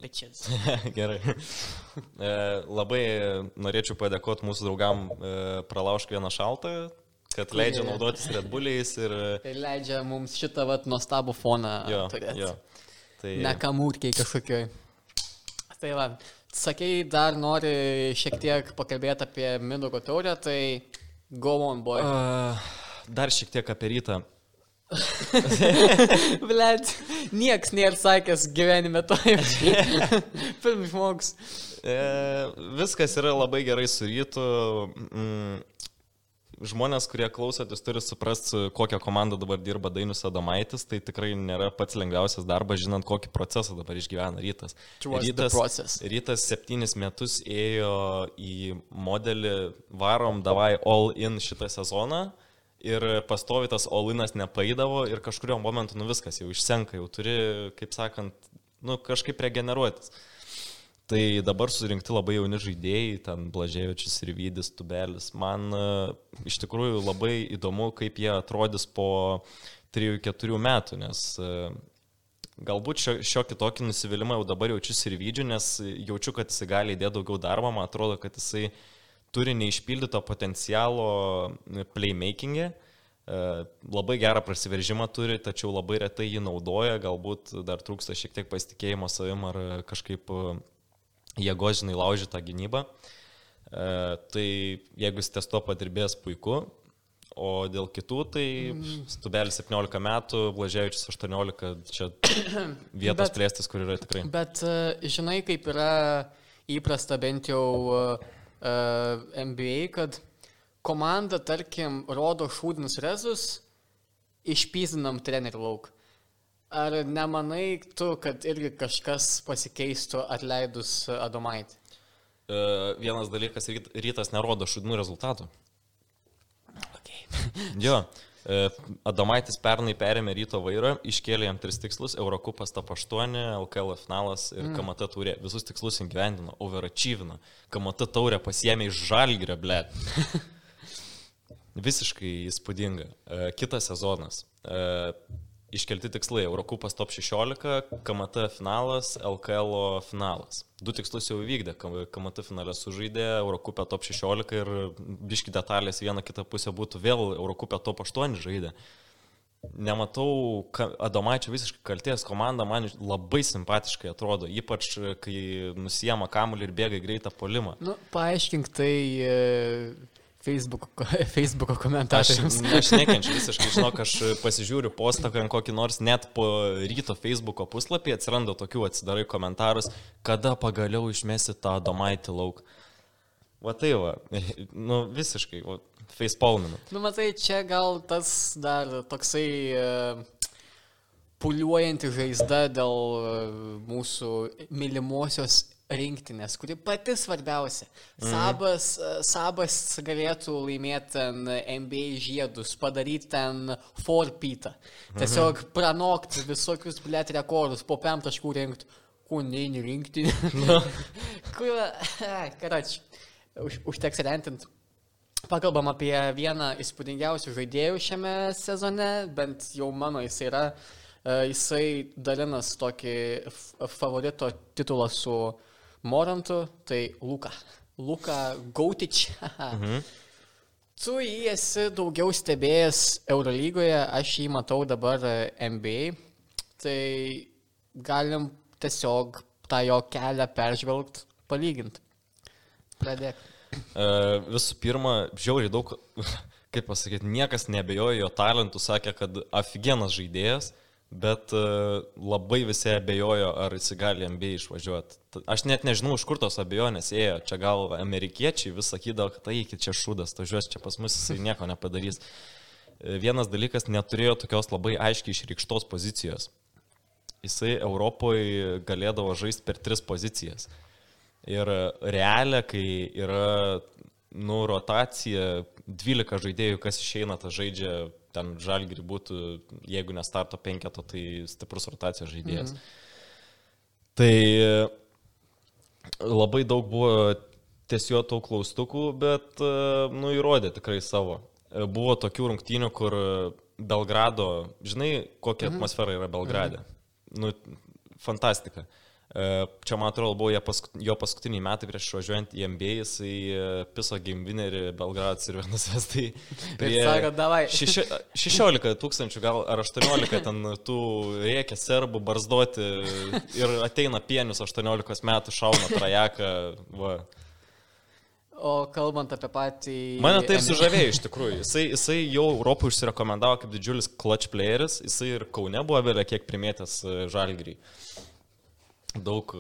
bitches. Gerai. E, labai norėčiau padėkoti mūsų draugam e, Pralaušk vieną šaltą, kad leidžia naudotis Red Bulliais ir e, Ir leidžia mums šitą vat nuostabų foną jo, turėti. jo. Tai Ne kamurkiai kažkokioj. Tai va, sakei, dar nori šiek tiek pakalbėti apie Mindaugo taurę, tai go on, boy. A, dar šiek tiek apie rytą. Blet, nieks nėra sakęs gyvenime to. Pirmas žmogus. E, viskas yra labai gerai su rytu. Mm, žmonės, kurie klausotės, turi suprasti, su kokią komandą dabar dirba Dainius Adomaitis. Tai tikrai nėra pats lengviausias darbas, žinant, kokį procesą dabar išgyvena rytas. Rytas, rytas septynis metus ėjo į modelį varom davai all in šitą sezoną. Ir pastovi tas Olinas nepaidavo ir kažkurio momentu, nu viskas, jau išsenka, jau turi, kaip sakant, nu kažkaip regeneruotis. Tai dabar surinkti labai jauni žaidėjai, ten Blažėvičius ir Vydis Tubelis. Man e, iš tikrųjų labai įdomu, kaip jie atrodys po 3-4 metų, nes e, galbūt šio, šiokį tokį nusivylimą jau dabar jaučiu ir Vydžiu, nes jaučiu, kad jisai gali įdėti daugiau darbo, man atrodo, kad jisai turi neišpildyto potencialo playmaking'e. E, Labai gerą prasiveržimą turi, tačiau labai retai jį naudoja, galbūt dar trūksta šiek tiek pasitikėjimo savim ar kažkaip e, jėgo, žinai, laužyti tą gynybą. E, Tai jeigu jis ties to padirbės puiku, o dėl kitų, tai Stubelis 17 metų, Blaževičius 18, čia vietos Bet- plėstis, kur yra tikrai. Bet žinai, kaip yra įprasta bent jau e, NBA, kad komanda, tarkim, rodo šūdinus rezus, išpyzinam trenerių lauk. Ar nemanai tu, kad irgi kažkas pasikeistų atleidus Adomaitį? E, Vienas dalykas, ryt- rytas nerodo šudinų rezultatų. Okay. Jo, e, Adomaitis pernai perėmė ryto vairą, iškėlė jam tris tikslus - Eurokupas top 8, LKL finalas ir mm. KMT taurė. Visus tikslus įgyvendino, overachievino. KMT taurė pasiemė iš žalgrio, ble. Visiškai įspūdinga. E, Kitas sezonas. E, Iškelti tikslai - Eurokupas top 16, KMT finalas, LKL finalas. Du tikslus jau įvykdė, KMT finale sužaidė, Eurokupė top 16 ir biški detalės viena kita pusė būtų vėl Eurokupė top 8 žaidė. Nematau Adomaičio visiškai kalties, komanda man labai simpatiškai atrodo, ypač kai nusijama kamuolį ir bėga į greitą polimą. Nu, paaiškink tai e, Facebook, Facebooko Aš, komentatoriams. aš nekenčiu visiškai, žinok, aš pasižiūriu postą ant kokį nors, net po ryto Facebooko puslapį atsiranda tokių, atsidarai komentarus, kada pagaliau išmesi tą domaitį lauk. Va tai va, nu visiškai, va, facepalminu. Nu, matai, čia gal tas dar toksai uh, puliuojanti žaizda dėl uh, mūsų mylimosios rinktinės, kuri pati svarbiausia. Sabas, uh, Sabas galėtų laimėti ten NBA žiedus, padaryti ten forpytą. Tiesiog pranokti visokius, blėt, rekordus, po pem taškų rinkti. Ko neini rinkti? Kur, karač, už, užteks rentinti. Pakalbam apie vieną įspūdingiausių žaidėjų šiame sezone, bent jau mano jis yra. E, Jisai dalinas tokį favorito titulą su Morantu, tai Luka. Luka Gautič. Mhm. Tu jį esi daugiau stebėjęs Eurolygoje, aš jį matau dabar NBA. Tai galim tiesiog tą jo kelią peržvelgti, palyginti. Pradėk. Uh, visų pirma, žiauriai daug, kaip pasakyti, niekas nebejojo jo talentų, sakė, kad afigienas žaidėjas, bet uh, labai visi abejojo, ar jis gali MBA išvažiuoti. Aš net nežinau, iš kur tos abejonės ėjo. Čia gal amerikiečiai vis sakydavo, kad tai iki čia šūdas, važiuos čia pas mus, jisai nieko nepadarys. E, vienas dalykas, neturėjo tokios labai aiškiai išreikštos pozicijos. Jisai Europoje galėdavo žaisti per tris pozicijas. Ir realia, kai yra nu, rotacija, 12 žaidėjų, kas išeina, tas žaidžia, ten žalgiri būtų, jeigu ne starto penketo, tai stiprus rotacijos žaidėjas. Mhm. Tai labai daug buvo tiesiog tų klaustukų, bet, nu, įrodė tikrai savo. Buvo tokių rungtynių, kur Belgrado, žinai, kokia mhm. atmosfera yra Belgrade. Mhm. Nu, fantastika. Čia, man atrodo, buvo jo paskutiniai metai prieš važiuojant į MBA, jisai piso game winnerį Belgradas ir vienas vestai. Prie sako, davai. Šeši, 16 tūkstančių, gal ar 18 ten tų reikia serbų barzdoti ir ateina pienius 18 metų, šauna trajeką. Va. O kalbant apie patį... Mane taip sužavėjo iš tikrųjų. Jisai, jisai jau Europoje užsirekomendavo kaip didžiulis clutch playeris, jisai ir Kaune buvo vėliau kiek primėtęs žalgrį daug,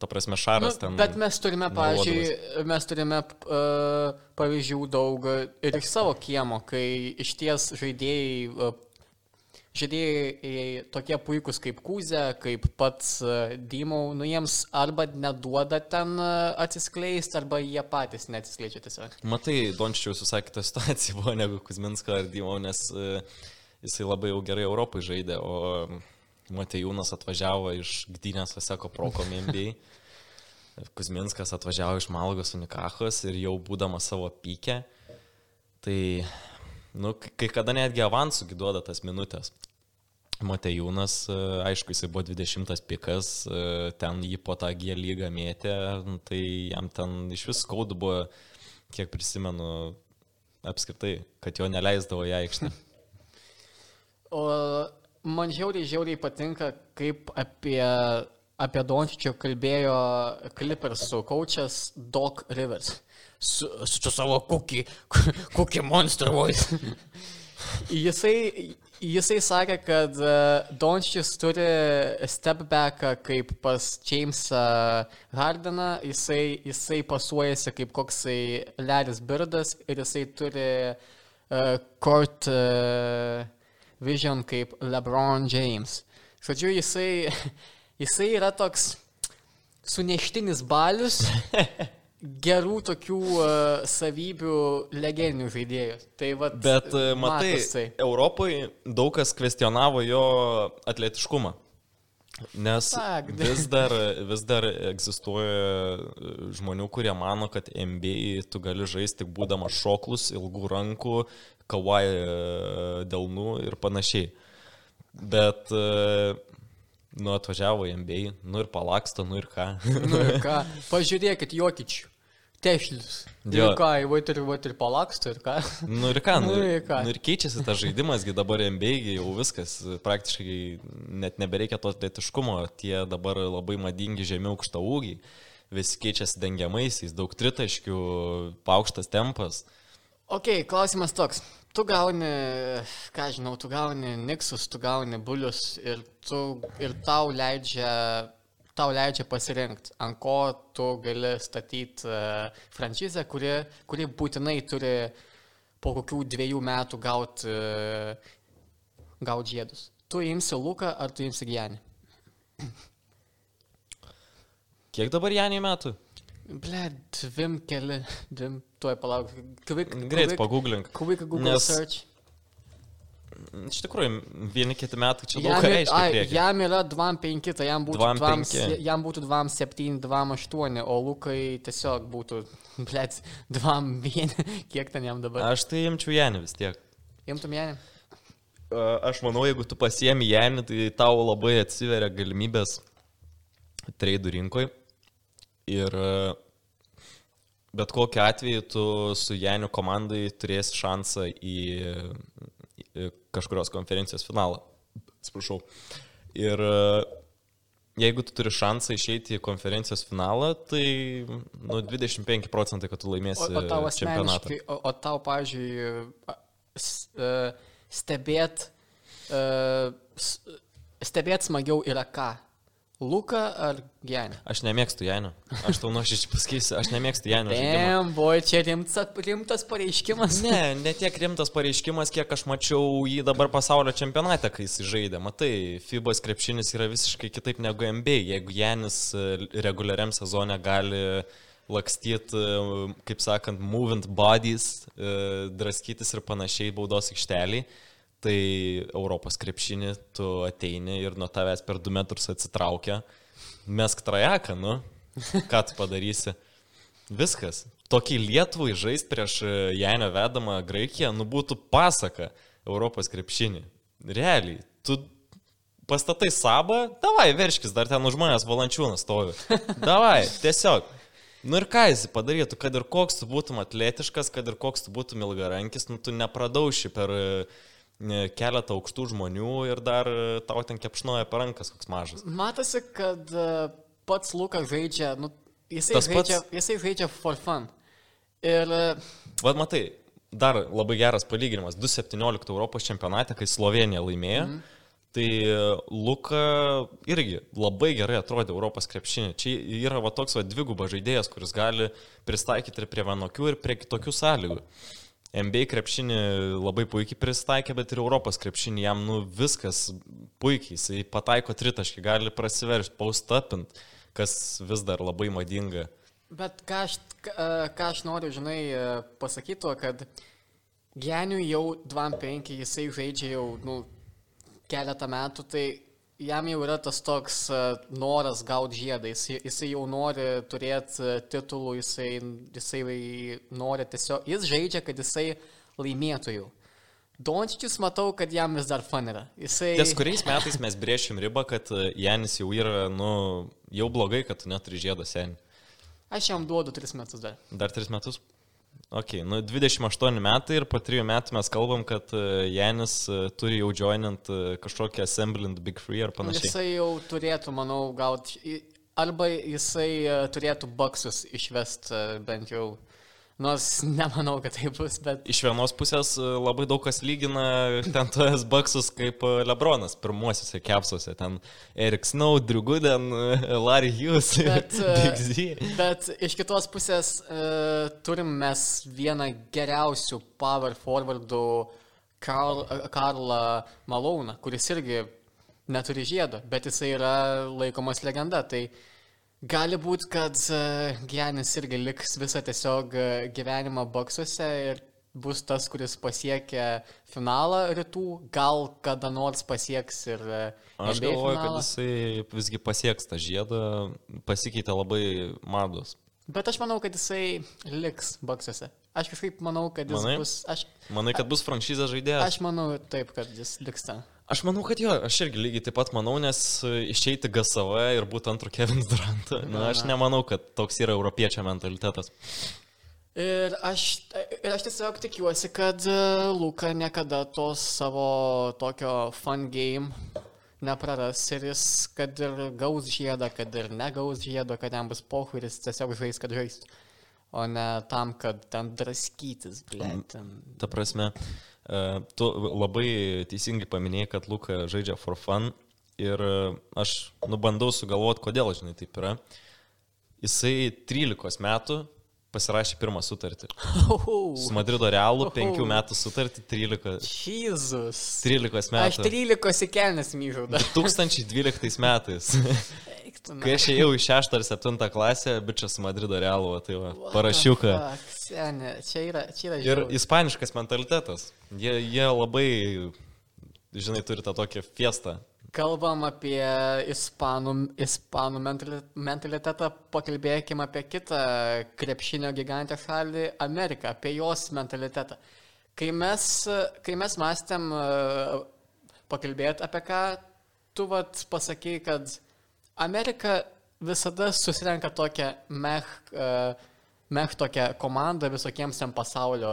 ta prasme, šaras nu, ten. Bet mes turime, pavyzdžiui, mes turime uh, pavyzdžių daug ir iš savo kiemo, kai iš ties žaidėjai, uh, žaidėjai tokie puikūs kaip Kūzė, kaip pats uh, Dymau, nu jiems arba neduoda ten atsiskleisti, arba jie patys neatsiskleidžia tiesiog. Matai, Dončičiaus visai kita situacija buvo negu Kuzminska ar Dymau, nes jisai labai jau gerai Europai žaidė, o Matejūnas atvažiavo iš Gdynės Vaseko Proko MBA. Kuzminskas atvažiavo iš Malgos Unikachos ir jau būdamas savo pykę, tai, nu, kai kada netgi avansų giduoda tas minutės. Matejūnas, e, aišku, jisai buvo 20 pikas, e, ten jį po tą G lygą mėtė, nu, tai jam ten iš vis skaudu buvo, kiek prisimenu, apskritai, kad jo neleisdavo į aikštę. O Man žiauriai, žiauriai patinka, kaip apie, apie Dončičių kalbėjo Clippersų coachas Doc Rivers. Su, su savo kokį, kokį monster voice. jisai, jisai sakė, kad e, Dončičius turi step back kaip pas Jamesą Hardeną, jisai, jisai pasuojasi kaip koksai Leris Birdas ir jisai turi uh, court uh, vision kaip LeBron James. Žodžiu, jisai, jisai yra toks suneštinis balius gerų tokių uh, savybių legendinių žaidėjų. Tai vat, Bet uh, matai, tai. Europoje daug kas kvestionavo jo atletiškumą. Nes vis dar, vis dar egzistuoja žmonių, kurie mano, kad NBA tu gali žaisti tik būdamas šoklus, ilgų rankų, kawai e, delnų ir panašiai. Bet, e, nu, atvažiavo į MBA, nu ir palaksto, nu ir ką. nu ir ką, pažiūrėkit, jokičių. Tešlius. Ir ką, vait ir, vait ir palaksto ir ką. Nu ir ką, nu, nu, ir, ką. nu ir keičiasi tas žaidimas, dabar MBA jau viskas, praktiškai net nebereikia to atletiškumo, tie dabar labai madingi žemi aukšta ūgiai, vis keičiasi dengiamaisiais, daug tritaškių, aukštas tempas. Ok, klausimas toks tu gauni, ką žinau, tu gauni Niksus, tu gauni Bulius ir, tu, ir tau leidžia tau leidžia pasirinkti, ant ko tu gali statyti uh, franšizę, kuri, kuri būtinai turi po kokių dviejų metų gauti uh, gaut žiedus. Tu imsi Luką ar tu imsi Janį? Kiek dabar Janį metų? Ble, dvim keli, dvim, tuoj palauk. Quick, Greit pagooglink. Quick Google nes... search. Iš tikrųjų, vieni kiti metai čia daug reiškia. Jam yra 2-5, tai jam būtų 2-7, jam būtų 2-7, 2-8, o Lukai tiesiog būtų, blėt, 2-1, kiek ten jam dabar. Aš tai imčiau Janį vis tiek. Imtum Janį? Aš manau, jeigu tu pasiemi Janį, tai tau labai atsiveria galimybės treidų rinkoje. Ir bet kokiu atveju tu su Janiu komandai turėsi šansą į, į kažkurios konferencijos finalą. Atsiprašau. Ir e, jeigu tu turi šansą išeiti į konferencijos finalą, tai nu, 25 procentai, kad tu laimėsi O, o tau čempionatą. o, o tau, pavyzdžiui, e, stebėt, e, stebėt smagiau yra ką? Luka ar Genė? Aš nemėgstu Janio. Aš tau nuoširdžiai pasakysiu, aš nemėgstu Janio. Damn, boy, čia rimtas, rimtas pareiškimas. Ne, ne tiek rimtas pareiškimas, kiek aš mačiau jį dabar pasaulio čempionate, kai jis žaidė. Matai, FIBAS krepšinis yra visiškai kitaip negu NBA. Jeigu Janis e, reguliariam sezone gali lakstyti, e, kaip sakant, moving bodies, e, draskytis ir panašiai baudos aikštelį, tai Europos krepšinį tu ateini ir nuo tavęs per du metrus atsitraukia. Mesk trajeką, nu, ką tu padarysi. Viskas. Tokį Lietuvai žaisti prieš e, Janio vedamą Graikiją, nu būtų pasaka Europos krepšinį. Realiai, tu pastatai sabą, davai, verškis, dar ten už manęs valančiūnas stovi. Davai, tiesiog. Nu ir ką jis padarytų, kad ir koks tu būtum atletiškas, kad ir koks tu būtum ilgarankis, nu tu nepradauši per e, keletą aukštų žmonių ir dar e, tau ten kepšnoja per rankas koks mažas. Matosi, kad e, pats Lukas žaidžia, nu, jisai, Tas žaidžia, pats- jisai žaidžia for fun. Ir e, Vad matai, dar labai geras palyginimas. 2017 Europos čempionate, kai Slovenija laimėjo, mm. tai Luka irgi labai gerai atrodė Europos krepšinė. Čia yra va toks va dviguba žaidėjas, kuris gali pristaikyti ir prie vienokių, ir prie kitokių sąlygų. NBA krepšinį labai puikiai pristaikė, bet ir Europos krepšinį jam nu viskas puikiai. Jisai pataiko tritaškį, gali prasiveršti, paustapint, kas vis dar labai madinga. Bet ką aš, ką, aš noriu, žinai, pasakyti, kad Geniui jau 2-5, jisai žaidžia jau nu, keletą metų, tai jam jau yra tas toks e, noras gauti žiedą, jisai, jisai jau nori turėti titulų, jisai, jisai nori tiesiog, jis žaidžia, kad jisai laimėtų jau. Dončičius matau, kad jam vis dar fan yra. Jisai... Ties kuriais metais mes brėšim ribą, kad e, Janis jau yra, nu, jau blogai, kad tu neturi žiedo seniai. Aš jam duodu 3 metus dar. Dar 3 metus? Ok, nu 28 metai ir po 3 metų mes kalbam, kad e, Janis e, turi jau joinint e, kažkokią Assemblant Big Free ar panašiai. Jisai jau turėtų, manau, gauti. Arba jisai turėtų baksus išvest bent jau. Nors nemanau, kad tai bus, bet. Iš vienos pusės e, labai daug kas lygina ten tos baksus kaip e, Lebronas pirmuosiuose kepsuose. Ten Eric Snow, Drew Gooden, e, Larry Hughes, Bet, Big Z. Bet iš kitos pusės uh, turim mes vieną geriausių power forwardų Karl, Karlą Maloną, kuris irgi neturi žiedo, bet jisai yra laikomas legenda. Tai gali būti, kad uh, Gianis irgi liks visą tiesiog uh, gyvenimą boksuose ir bus tas, kuris pasiekia finalą rytų, gal kada nors pasieks ir uh, Aš galvoju, kad finalą. jisai visgi pasieks tą žiedą, pasikeitė labai mados. Bet aš manau, kad jisai liks boksuose. Aš kažkaip manau, kad jis Manai? bus. Aš, Manai, kad bus franšizės žaidėjas? aš manau taip, kad jis liks ten. Aš manau, kad jo, aš irgi lygiai taip pat manau, nes e, išeiti GSV ir būti antru Kevin Durant, na, aš nemanau, kad toks yra europiečio mentalitetas. Ir aš, ir aš tiesiog tikiuosi, kad e, Luka niekada tos savo tokio fun game nepraras ir jis, kad ir gaus žiedą, kad ir negaus žiedo, kad jam bus pohu ir jis tiesiog žais, kad žais. O ne tam, kad ten draskytis, blėt. Ta prasme, e, tu labai teisingai paminėjai, kad Luka žaidžia for fun ir e, aš nubandau sugalvoti, kodėl, žinai, taip yra. Jisai 13 metų pasirašė pirmą sutartį. Su Madrido Realu 5 metų sutartį 13, Jėzus. 13 Aš metų. 13 kelnes myžau dar. 2012 metais. Na. Kai aš ėjau į 6 ar 7 klasę, bičias Madrido Realu, va, tai va, parašiuką. Fuck, Senė, čia yra, čia yra Ir žiauru. ispaniškas mentalitetas. Jie, jie labai, žinai, turi tą tokią fiestą. Kalbam apie ispanų, ispanų mentali- mentalitetą, pakalbėkime apie kitą krepšinio gigantę šalį - Ameriką, apie jos mentalitetą. Kai mes, kai mes mąstėm pakalbėti apie ką, tu vat pasakei, kad Amerika visada susirenka tokią meh, uh, mech tokią komandą visokiems ten pasaulio,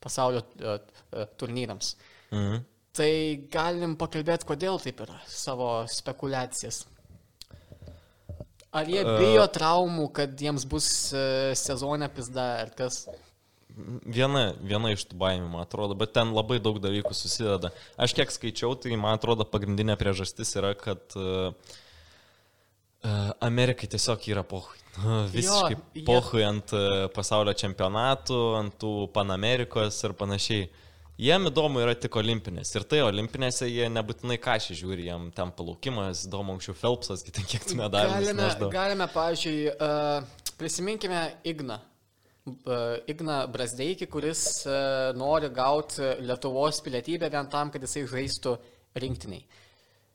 pasaulio uh, uh, turnyrams. Mhm. Tai galim pakalbėti, kodėl taip yra, savo spekulacijas. Ar jie bijo traumų, kad jiems bus sezonė pizda ar kas? Viena, viena iš tų baimių, man atrodo, bet ten labai daug dalykų susideda. Aš kiek skaičiau, tai man atrodo pagrindinė priežastis yra, kad uh, Amerikai tiesiog yra pohui. Visiškai Jo, jie- pohui ant uh, pasaulio čempionatų, ant tų Panamerikos ir panašiai. Jiem įdomu yra tik olimpinės. Ir tai olimpinėse jie nebūtinai kažkai žiūri, jiem ten palaukimas, įdomu anksčiau Phelpsas, kitai kiek tų medalių. Galime, nešdavo. galime pavyzdžiui, uh, prisiminkime Igną. Igna Brasdeikį, kuris nori gauti Lietuvos pilietybę vien tam, kad jisai žaistų rinktiniai.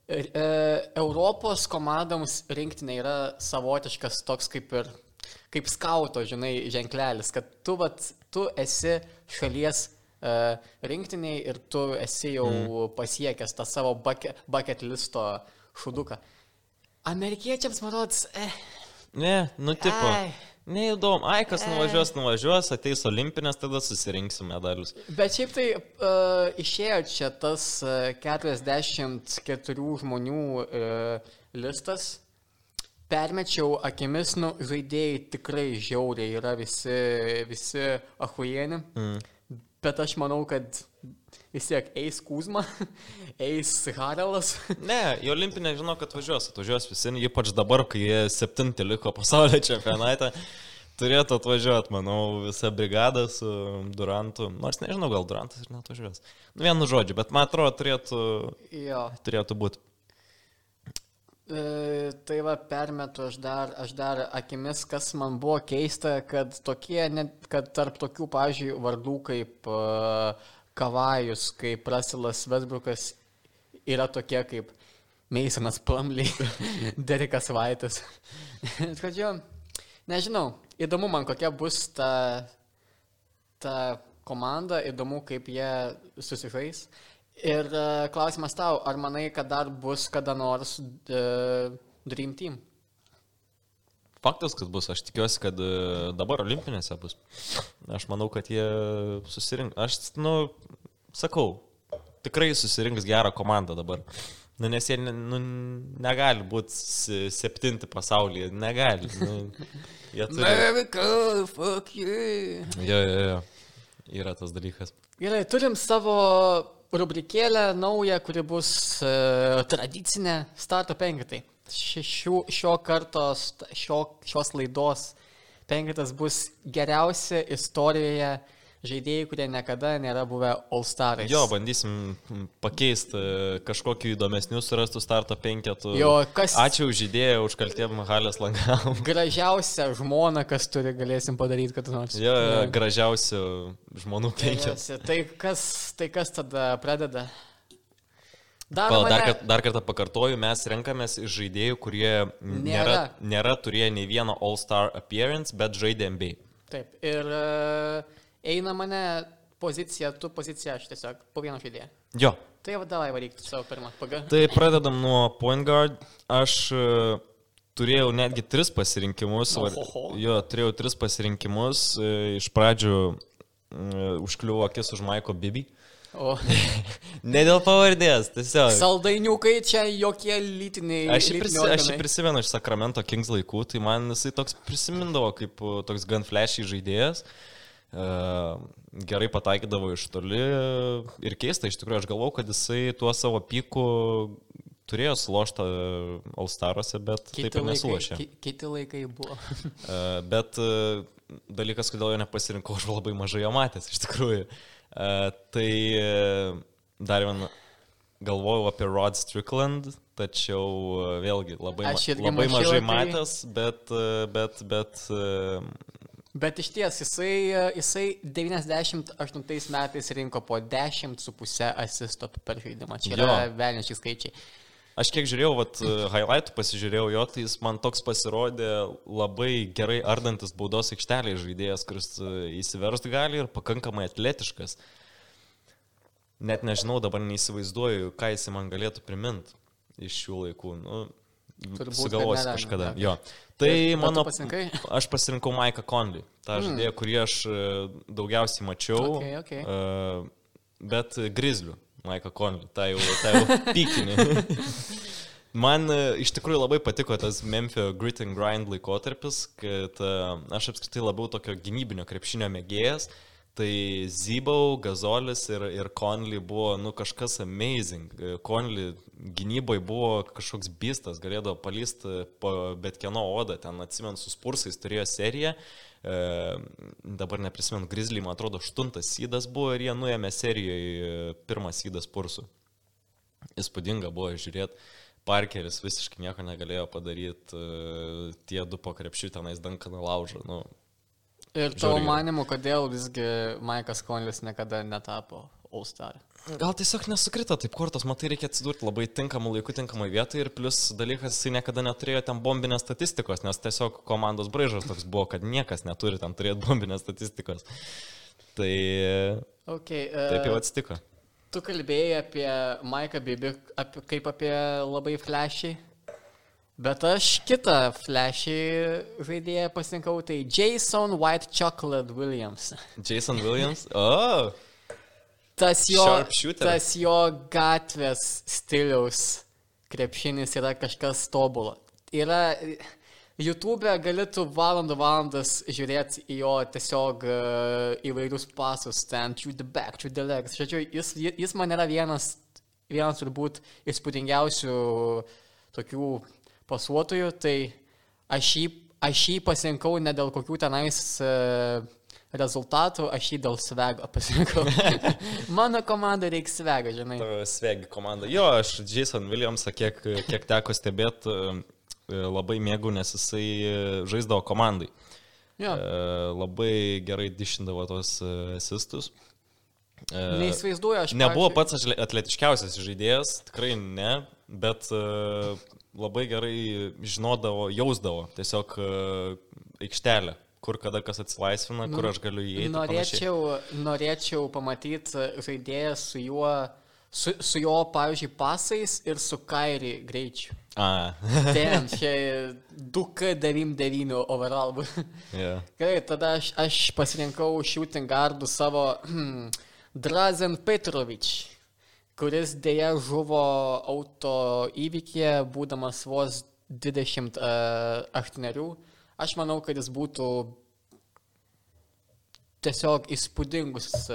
Uh, Europos komandoms rinktinė yra savotiškas toks kaip ir kaip skauto, žinai, ženklelis, kad tu, vat, tu esi šalies uh, rinktiniai ir tu esi jau mm. pasiekęs tą savo bucket, bucket listo šuduką. Amerikiečiams, man rodos, eh, Ne, nu tipo. Ai. Neįdomu. Ai, kas nuvažiuos, nuvažiuos, ateis olimpinės, tada susirinksim medalius. Bet šiaip tai uh, išėjo čia tas uh, 44 žmonių uh, listas. Permečiau akimis, nu, žaidėjai tikrai žiauriai yra visi, visi ahujieni. Mm. Bet aš manau, kad vis tiek eis Kuzma, eis Harelas. Ne, į olimpinę žinau, kad važiuos, atvažiuos visi, ypač dabar, kai jie septinti liko pasaulio čempionate. Turėtų atvažiuoti, manau, visa brigada su Durantu. Nors nežinau, gal Durantas ir neatvažiuos. Nu, vienu žodžiu, bet man atrodo, turėtų, jo. turėtų būti. E, tai va, permetu aš dar, aš dar akimis, kas man buvo keista, kad, tokie, net, kad tarp tokių, pažiūrėjau, vardų kaip uh, Kavajus, kaip Rasilas Vesbrukas yra tokie kaip Meisonas Plumley, Derekas Vaitas. kad jo, nežinau, įdomu man, kokia bus ta, ta komanda, įdomu, kaip jie susižais. Ir uh, klausimas tau, ar manai, kad dar bus kada nors uh, Dream Team? Faktas, kad bus, aš tikiuosi, kad e, dabar olimpinėse bus. Aš manau, kad jie susirinks. Aš, nu, sakau, tikrai susirinks gerą komandą dabar. Nu, nes jie nu, negali būti septinti pasaulyje, negali. Nu, jie turi... America, fuck you. Jo, jo, jo. Yra tas dalykas. Gerai, turim savo rubrikėlę naują, kuri bus uh, tradicinė starto penketai. Šio, šio karto, st- šio, šios laidos penketas bus geriausi istorijoje žaidėjai, kurie niekada nėra buvę All Starais. Jo, bandysim pakeisti kažkokiu įdomesniu surastų starto penketų. Jo, kas- Ačiū už idėją, už kaltėm halės langam. Gražiausia žmona, kas turi, galėsim padaryti, kad nors. Jo, jo, gražiausių žmonių penketų. Yes, Tai kas, tai kas tada pradeda? Dar, Pala, dar, mane- kart, dar kartą pakartoju, mes renkamės iš žaidėjų, kurie nėra, Nėra. nėra turėję nei vieno All-Star appearance, bet žaidė MBA. Taip, ir uh, eina mane pozicija, tu pozicija, aš tiesiog po vieną žaidėją. Jo, Tai va, davai varykti savo pirmą pagą. tai pradedam nuo point guard. Aš e, turėjau netgi tris pasirinkimus. var- Ohoho. Jo, turėjau tris pasirinkimus. E, Iš pradžių e, užkliuvo akis už Maiko Bibi. O Ne dėl pavardės, tiesiog. saldainiukai čia jokie lytiniai. Aš jį, prisi, aš jį prisimenu iš Sacramento Kings laikų, tai man jisai toks prisimindavo kaip toks gan flashy žaidėjas. Uh, gerai pataikydavo iš toli ir keista, iš tikrųjų aš galvau, kad jisai tuo savo piku turėjo suloštą Alstaruose, bet taip ir laikai, nesulošė. ki, kiti laikai buvo. Uh, bet uh, dalykas, kodėl jo nepasirinkau, aš labai mažai jo matęs, iš tikrųjų. Tai dar vieną galvojau apie Rod Strickland, tačiau vėlgi labai, labai mažai tai. matęs, bet, bet, bet Bet iš ties, jisai, e, jisai 98 metais rinko po 10,5 asisto per žaidimą. Čia yra velniški skaičiai. aš kiek žiūrėjau, vat, uh, highlightų pasižiūrėjau jo, tai jis man toks pasirodė labai gerai ardantis baudos aikštelėje žaidėjas, kuris uh, įsiverst gali ir pakankamai atletiškas. Net nežinau, dabar neįsivaizduoju, ką jis man galėtų priminti iš šių laikų. Nu, sugalvosiu nėra, kažkada. ne. Jo. Tai mano... pasirinkai? Aš pasirinkau Maiką Conley, tą Mm. žaidėją, kurį aš e, daugiausiai mačiau. Okay, okay. e, Bet Grizzlių, Maiką Conley, tą jau, tą jau pykinį. Man e, iš tikrųjų labai patiko tas Memphis grit and grind laikotarpis, kad aš apskritai labiau tokio gynybinio krepšinio mėgėjas. Tai Zybau, Gazolis ir, ir Conley buvo, nu, kažkas amazing. E, Conley gynyboje buvo kažkoks bistas, galėdavo palysti po bet kieno odą. Ten atsimenu, su Spursais turėjo seriją. E, dabar neprisimenu, Grizzly, man atrodo, aštuntas sydas buvo ir jie nuėmė serijoje pirmą sydą Spursų. Įspūdinga buvo žiūrėti. Parkeris visiškai nieko negalėjo padaryti, tie du po krepšių tenais Dankaną laužo. Nu, Ir tavo manimu, kodėl visgi Maikas Konlis niekada netapo All Star? Gal tiesiog nesukrito taip kortos, matai, reikia atsidurti labai tinkamų laikų, tinkamai vietoje ir plus dalykas, jisai niekada neturėjo ten bombinės statistikos, nes tiesiog komandos braižas toks buvo, kad niekas neturi ten turėti bombinės statistikos. Tai Okay, taip jau uh, atsitiko. tu kalbėjai apie Maiką Bibi apie, kaip apie labai flashy, bet aš kitą flashy žaidėją pasirinkau, tai Jason White Chocolate Williams. Jason Williams. O, Tas jo, tas jo gatvės stiliaus krepšinis yra kažkas tobulo. Yra YouTube gali tu valandų valandas žiūrėti į jo tiesiog e, įvairius pasus, ten, through the back, through the legs. Žodžiu, jis, jis man yra vienas, vienas turbūt įspūdingiausių tokių pasuotojų, tai aš jį, aš jį pasirinkau ne dėl kokių tenais uh, rezultatų, aš jį dėl svego pasirinkau. Mano komanda reikia svego, žinai. Svegi komanda. Jo, aš Jason Williamsą, kiek, kiek teko stebėti, labai mėgau, nes jisai e, žaisdavo komandai. Jo. E, Labai gerai dišindavo tos e, asistus. E, Neįsivaizduoju, aš. Nebuvo pats atle- atletiškiausias žaidėjas, tikrai ne, bet e, labai gerai žinodavo, jausdavo tiesiog e, aikštelę, kur kada kas atsilaisvina, kur aš galiu įeiti. ir panašiai. Norėčiau, norėčiau pamatyti žaidėją su juo, su, su jo, pavyzdžiui, pasais ir su kairi greičiu. A, Ten, čia 2K99 overall. yeah. Gerai, tada aš, aš pasirinkau shooting guardų savo Drazen Petrovič, kuris dėja žuvo auto įvykėje, būdamas vos 28. Aš manau, kad jis būtų tiesiog įspūdingus e,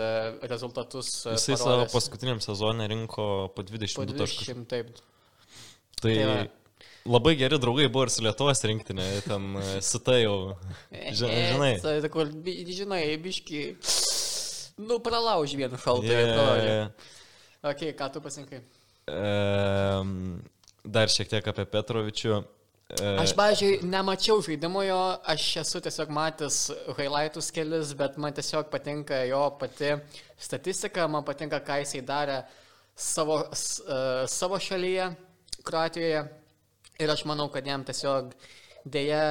rezultatus. e, Jisai savo paskutiniam sezonė rinko po po 22 taškus. 20, taip. Tai Tai labai geri draugai buvo ir su Lietuvos rinktinė, ten e, su tai jau. ži- Žinai. Žinai, biški. Nu, pralauž vieną šaltą. Yeah, yeah, yeah. Ok, ką tu pasinkai? Ehm, Dar šiek tiek apie Petrovičių. E, Aš, pažiūrėjau, nemačiau žaidimo jo, aš esu tiesiog matęs highlightus kelis, bet man tiesiog patinka jo pati statistika, man patinka, ką jisai darė savo, uh, savo šalyje, Kroatijoje. Ir aš manau, kad jam tiesiog dėja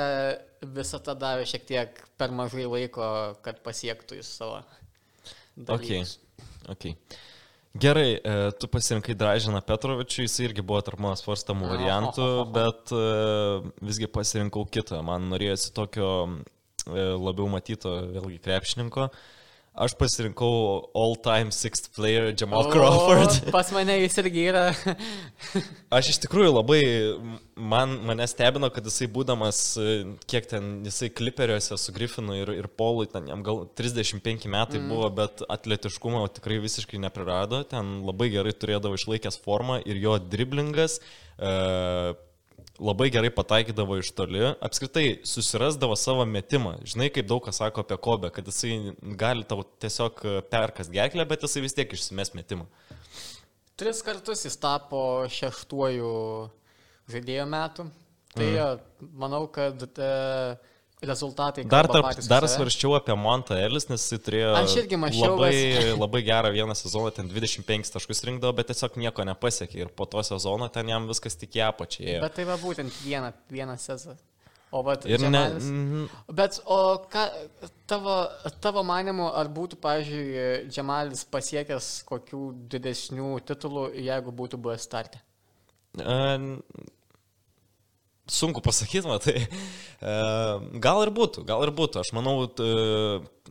visą tą davė šiek tiek per mažai laiko, kad pasiektų jis savo. Okay. dalykus. Okay. Gerai, e, tu pasirinkai Dražiną Petrovičių, jis irgi buvo tarp mano svarstamų variantų, bet e, visgi pasirinkau kitą. Man norėjosi tokio e, labiau matyto, vėlgi, krepšininko. Aš pasirinkau all-time sixth player Jamal Crawford. O, pas mane jis irgi yra. Aš iš tikrųjų labai, man, mane stebino, kad jisai būdamas, e, kiek ten jisai kliperiuose su Griffinu ir, ir Paului, ten jam gal 35 metai mm. buvo, bet atletiškumo tikrai visiškai neprarado, ten labai gerai turėdavo išlaikęs formą ir jo driblingas. E, Labai gerai pataikydavo iš toli, apskritai susirasdavo savo metimą. Žinai, kaip daug kas sako apie Kobę, kad jisai gali tau tiesiog perkas gerklę, bet jisai vis tiek išsimes metimą. Tris kartus jis tapo šeštuoju žaidėjo metu. Tai mm. manau, kad e, rezultatai. Dar, tarp, dar svarščiau apie Montą Elis, nes jis turėjo mąsčiau, labai, bet- labai gerą vieną sezoną, ten 25 taškus rinkdavo, bet tiesiog nieko nepasiekė ir po to sezono ten jam viskas tik į apačią. Bet tai va būtent vieną, vieną sezoną. O va, Ir ne, Džemalis- mhm, Bet o ką tavo, tavo manimu, ar būtų, pavyzdžiui, Džemalis pasiekęs kokių didesnių titulų, jeigu būtų buvęs startė? e, sunku pasakyti, matai. E, gal ir būtų, gal ir būtų. Aš manau, t-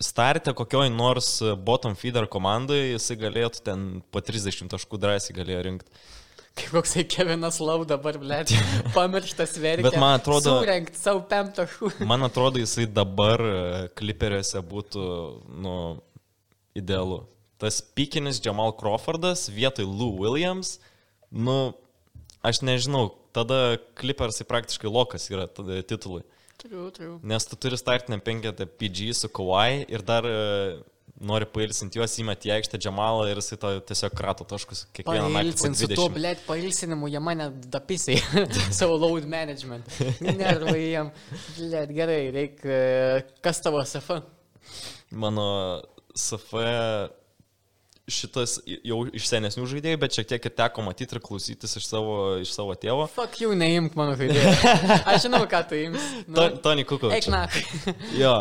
starte kokioj nors bottom feeder komandai jisai galėtų ten po 30 taškų drąsiai galėjo rinkti. Kaip koksai Kevinas Lau dabar, blė, pamirštas verkia. Bet man atrodo- savo pem taškų. Man atrodo, jisai dabar e, kliperiuose būtų, nu, idealu. Tas pikinis Jamal Crawfordas vietoj Lou Williams, nu, aš nežinau, tada klipersai praktiškai lokas yra tada titulai. Triu, triu. Nes tu turi startinę penketą PG su Kawhi ir dar e, nori pailsinti juos, įmeti į aikštę Jamalą ir jisai to tiesiog krato taškus kiekvieną naktį. po Pailsint su tuo, 20. blėt, pailsinimu, jie mane dapisai savo load management. Nervai jiem. Blėt, gerai, reikia. Kas tavo SF? Mano SF šitas jau iš senesnių žaidėjų, bet šiek tiek ir teko matyti ir klausytis iš savo, iš savo tėvo. Fuck you, neimk mano žaidėjo. Aš žinau, ką tu ims. Nu, To- Tony Kukovičius. Eik na. Jo.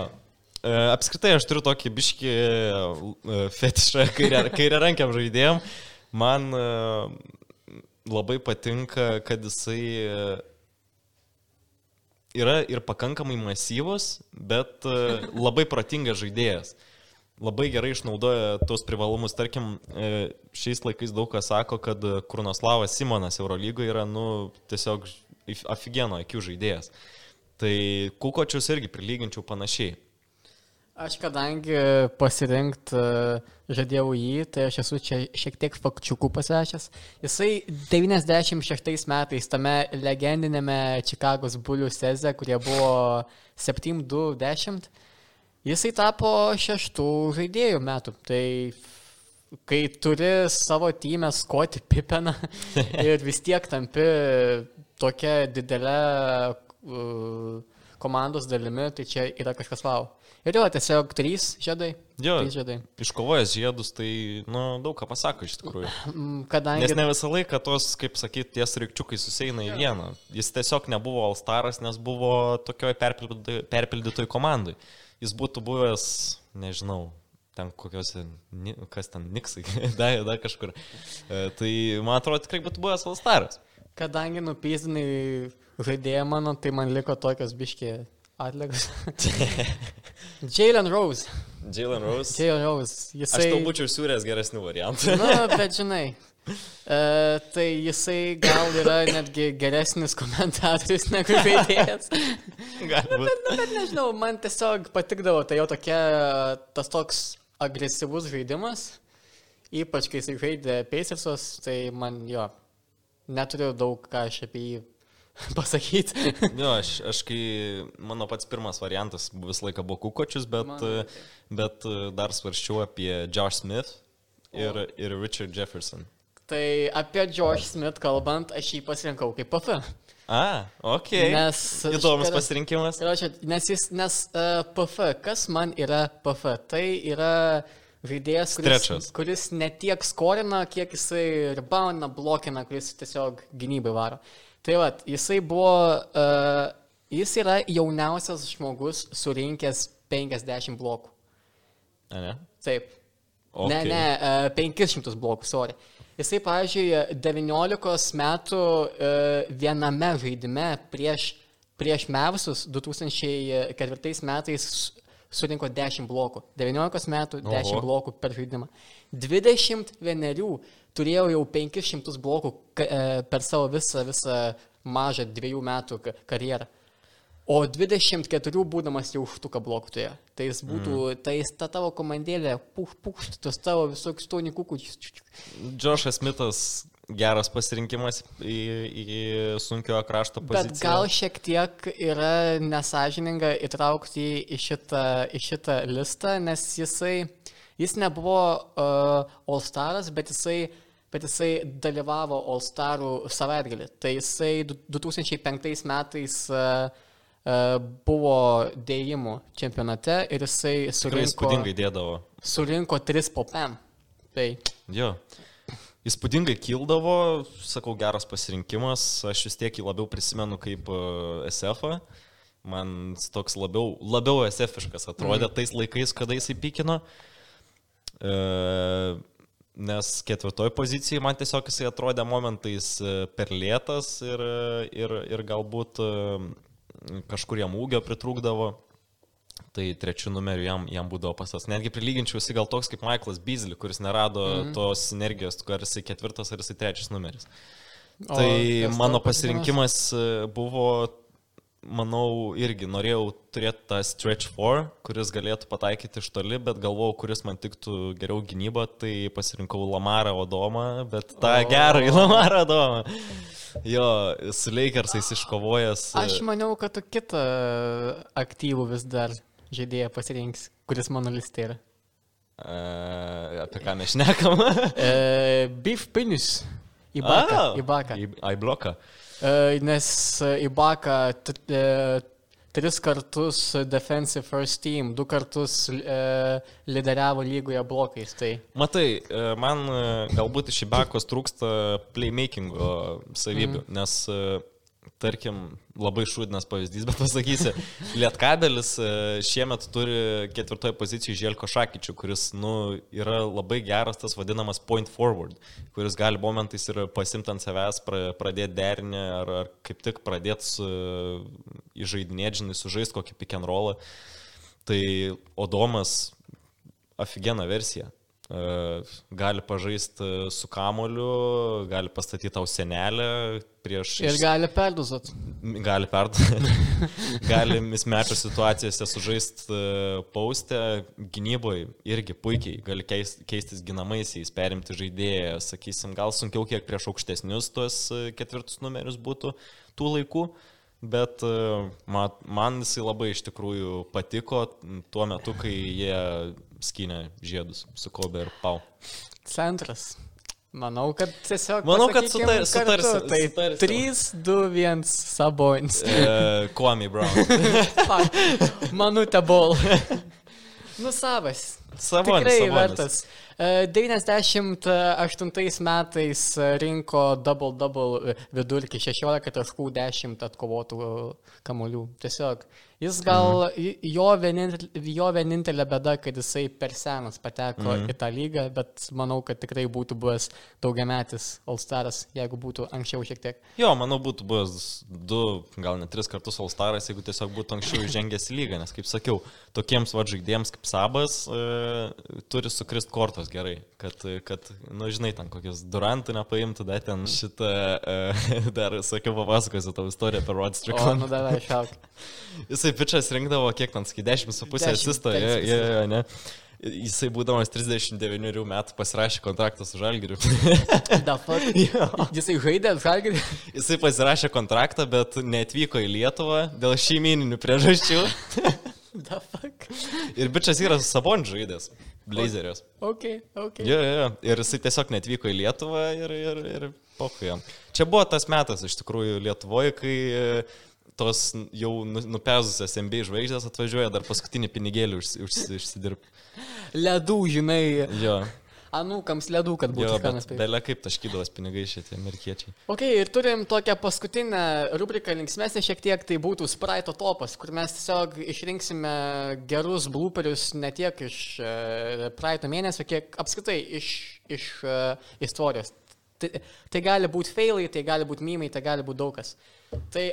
E, Apskritai aš turiu tokį biškį e, fetišą kairę, kairę rankiam žaidėjim. Man e, labai patinka, kad jisai e, yra ir pakankamai masyvus, bet e, labai protingas žaidėjas. Labai gerai išnaudoja tos privalumus. Tarkim, e, šiais laikais daug kas sako, kad Kurnoslavas Simonas Eurolygoje yra, nu, tiesiog aфиgeno akių žaidėjas. Tai Kukočius irgi prilyginčiau panašiai. Aš kadangi pasirinkt e, žadėjau jį, tai aš esu čia šiek tiek fakčiukų pasirašęs. Jisai 96 metais tame legendinėme Čikagos bulių seze, kurie buvo 7-2-10, jisai tapo šeštų žaidėjų metų. Tai kai turi savo tymę Scotty Pippeną ir vis tiek tampi tokia didelė uh, komandos dalimi, tai čia yra kažkas wow. Ir jo, tiesiog trys žiedai. Jo, Trys žiedai. iškovojęs žiedus, tai, nu, daug ką pasako iš tikrųjų. Mm, Kadangi... Nes ne visą laiką tos, kaip sakyti, ties rykčiukai susieina į vieną. Jis tiesiog nebuvo Alstaras, nes buvo tokioj perpildytoj komandai. Jis būtų buvęs, nežinau, ten kokiuose, kas ten, Niksai, dar, dar kažkur. E, Tai man atrodo, tikrai būtų buvęs Alstaras. Kadangi nupyzdinai žaidėją mano, tai man liko tokios biškė atlikas. Jalen Rose. Jalen Rose. Jalen Rose. Aš Jisai... tau būčiau siūręs geresnių variantų. Na, bet žinai. Uh, tai jisai gal yra netgi geresnis komentatorius negu žaidėjas. Galbūt. Nu, bet nežinau, man tiesiog patikdavo tai jo tokia, tas toks agresyvus žaidimas. Ypač kai jisai žaidė Pacersus, tai man jo, neturiu daug ką aš apie jį pasakyti. Jo, aš, aš kai mano pats pirmas variantas visą laiką buvo Kukočius, bet, Mano bet dar svarščiau apie Josh Smith ir, ir Richard Jefferson. Tai apie George Smith kalbant, aš jį pasirinkau kaip PF. A, ok. Nes Įdomus šitą- pasirinkimas. Ir aš, nes jis, nes uh, PF, kas man yra PF? Tai yra žaidėjas, kuris, Strečas. kuris ne tiek skorina, kiek jisai reboundina, blokina, kuris tiesiog gynybai varo. Tai va, jisai buvo, uh, jis yra jauniausias žmogus surinkęs 50 blokų. A, ne? Taip. Ok. Ne, ne, uh, 500 blokų, sorry. Jisai, pavyzdžiui, 19 metų uh, viename žaidime prieš, prieš Mevsus 2004 metais su- surinko 10 blokų. 19 metų 10 Oho. blokų per žaidimą. 21 turėjau jau 500 blokų e, per savo visą, visą mažą dviejų metų ka- karjerą. O 24 būdamas jau štuką blokų turėjo. Tai jis būtų, mm. tai jis ta tavo komandėlė, puh, puh, tos tavo visokius toni kukučius. Džošas Smithas geras pasirinkimas į, į sunkiojo krašto poziciją. Bet gal šiek tiek yra nesažininga įtraukti jį į šitą, į šitą listą, nes jisai, jis nebuvo uh, All Staras, bet jisai, bet jisai dalyvavo All Starų savaitgalį. Tai jisai du- 2005 metais uh, buvo dėjimų čempionate ir jisai surinko, surinko 3 po 5. Tai Jo. Įspūdingai kildavo, sakau, geras pasirinkimas, aš vis tiek jį labiau prisimenu kaip uh, SF. -ą. Man toks labiau, labiau SF-iškas atrodė mm. tais laikais, kada jisai pykino. E, nes ketvirtoj pozicijai man tiesiog jisai atrodė momentais e, per lėtas ir, e, ir, ir galbūt e, kažkur jam ūgio pritrūkdavo. Tai trečiu numeriu jam, jam būdavo pasas. Netgi prilyginčiau jisai gal toks kaip Michaelas Beasley, kuris nerado mm tos energijos, ar jisai ketvirtas ar jisai trečias numeris. O Tai mano pasirinkimas e, buvo, manau, irgi norėjau turėti tą stretch 4, kuris galėtų pataikyti iš toli, bet galvojau, kuris man tiktų geriau gynyba, tai pasirinkau Lamarą Odomą, bet tą O. gerą Lamarą Odomą. Jo, su Lakersais iškovojęs. e, Aš maniau, kad tu kitą aktyvų vis dar žaidėją pasirinks, kuris mano listė yra. e, apie ką mes šnekam. E, Beef Pinis. Į baką. Į baką. Į, į bloką. E, nes t- e, tris kartus defensive first team, du kartus e, lyderiavo lygoje blokais. Tai Matai, man galbūt iš Ibakos trūksta playmakingo savybių, mm. nes, tarkim, labai šūdinas pavyzdys, bet pasakysi, Lietkabelis e, šiemet turi ketvirtoje pozicijoje Želko Šakyčių, kuris, nu, yra labai geras tas vadinamas point forward, kuris gali momentais ir pasimti ant savęs, pra- pradėti derinį ar, ar kaip tik pradėti įžaidinėti, žinai, sužaisti kokį pick and rollą. Tai Odomas afigena versija. E, Gali pažaisti su kamoliu, gali pastatyti tau senelę prieš... ir gali perduzot. Gali perduoti. gali mismečio situacijose sužaisti paustę gynyboje irgi puikiai. Gali keist, keistis ginamaisiais, perimti žaidėją. Sakysim, gal sunkiau kiek prieš aukštesnius tuos e, ketvirtus numerius būtų tų laikų. Bet e, man, man jisai labai iš tikrųjų patiko tuo metu, kai jie skynė žiedus su Kobe ir Pau. Centras. Manau, kad tiesiog. Manau, kad sutar- kartu. sutarsim- Tai sutarsim. 3, 2, 1 saboins. E, Kwame Brown. Fuck. Manutė bol. Nu, savas. Savonis, Tikrai savonis. vertas. E, 98 metais rinko double-double vidurkį 16 taškų 10 atkovotų e, kamolių. Tiesiog. Jis gal, Mhm. jo, vienintelė, jo vienintelė bėda, kad jisai per senas pateko Mhm. į tą lygą, bet manau, kad tikrai būtų buvęs daugiametis All-Staras, jeigu būtų anksčiau šiek tiek. Jo, manau, būtų buvęs du, gal net tris kartus All-Staras, jeigu tiesiog būtų anksčiau įžengęs į lygą, nes, kaip sakiau, tokiems va žaidėjams kaip Sabas e, turi sukrist kortos gerai, kad, kad, nu, žinai, ten kokius Durantų nepaimtų, dar ten šitą, e, dar sakiau, papasakosiu tavo istoriją apie Rod O, Strickland. nu davai, šauk. Jisai pičias rinkdavo, kiek ten, sakai, 10 su pusė 10, asisto, ne. Jisai būdamas 39 metų pasirašė kontraktą su Žalgiriu. Jisai žaidė žalgirį. Jisai pasirašė kontraktą, bet neatvyko į Lietuvą dėl šeimininių priežasčių. Ir bičias yra su Sabon žaidęs. Blazerius. Ok, ok. Jo, jo, jo. Ir jisai tiesiog netvyko į Lietuvą ir, ir, ir pokuja. Čia buvo tas metas iš tikrųjų Lietuvoje, kai tos jau nu- nupezusios MB žvaigždės atvažiuoja dar paskutinį pinigėlį užsi- užsi- užsidirbti. Ledų, žinai, Jo, anūkams ledų, kad būtų bet belia kaip taškydavos pinigai šitie amerikiečiai. Ok, ir turim tokią paskutinę rubriką linksmėsnę šiek tiek, tai būtų Sprite topas, kur mes tiesiog išrinksime gerus blooperius ne tiek iš uh, praeito mėnesio, kiek apskritai iš, iš uh, istorijos. Tai, tai gali būti failai, tai gali būti mymai, tai gali būti daug kas. Tai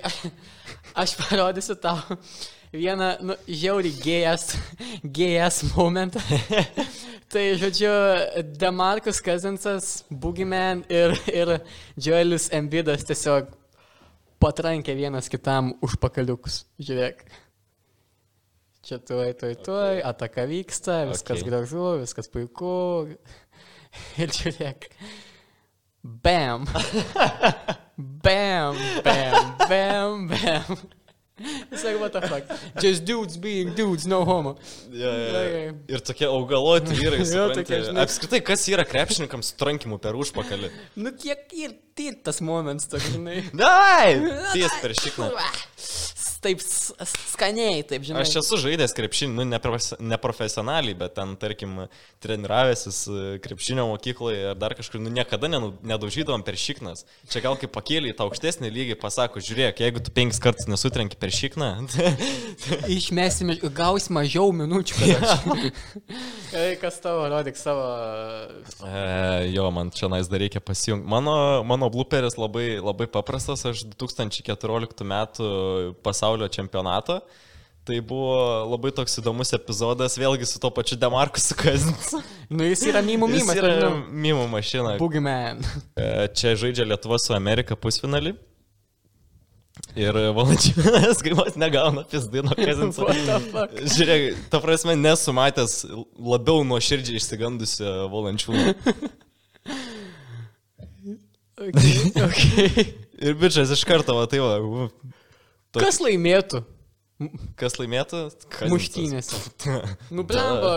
aš parodysiu tau vieną, nu, žiaurį gėjas, gėjas momentą. tai, žodžiu, Demarkus Kazinsas, Boogeyman ir, ir Joelis Embidas tiesiog patrankė vienas kitam už pakaliukus. Žiūrėk. Čia tuoj, tuoj, tuoj, ataka vyksta, viskas Okay. okay. gražu, viskas puiku. Ir žiūrėk. Bam. Bam, bam, bam, bam. It's like, what the fuck? Just dudes being dudes, no homo. Ja, ja, ja. Ir tokie augaloti vyrai. Supranti. tokie, žinai. Apskritai, kas yra krepšininkams su trankimu per užpakalį? Nu, kiek ir tai tas momentas, toks, žinai. Dai! Ties per šikną. Taip skaniai, taip žinai. Aš esu žaidęs krepšinį, nu, neprofes- neprofesionaliai, bet ten, tarkim, treniravęsis e, krepšinio mokykloje ar dar kažkur, nu, niekada nedaužydavom per šiknas. Čia gal kaip pakėlė į tą aukštesnį lygį, pasako, žiūrėk, jeigu tu penkis kartus nesutrenki per šikną, Išmesime, gaus mažiau minučių. Gerai, kas tavo, rodyk savo. E, jo, man čia nais dar reikia pasijungti. Mano, mano blooperis labai, labai paprastas. Aš 2014 metų pasaulio čempionato. Tai buvo labai toks įdomus epizodas, vėlgi su to pačiu Demarkusu Kazins. Nu, jis yra mymų Jis mymas. yra nu, mimo mašina. Boogeyman. E, Čia žaidžia Lietuva su Amerika pusfinalį. Ir valandžiūnas, kai vos negauna pizdino Kazinso. Žiūrėk, ta prasme, nesu matęs labiau nuoširdžiai išsigandusio valandžiūno. Okay, okay. Ir bičias iš karto, va, tai va. U, toks- Kas laimėtų Kas laimėtų? Kazinsas. muštynėse? Nu, blemba,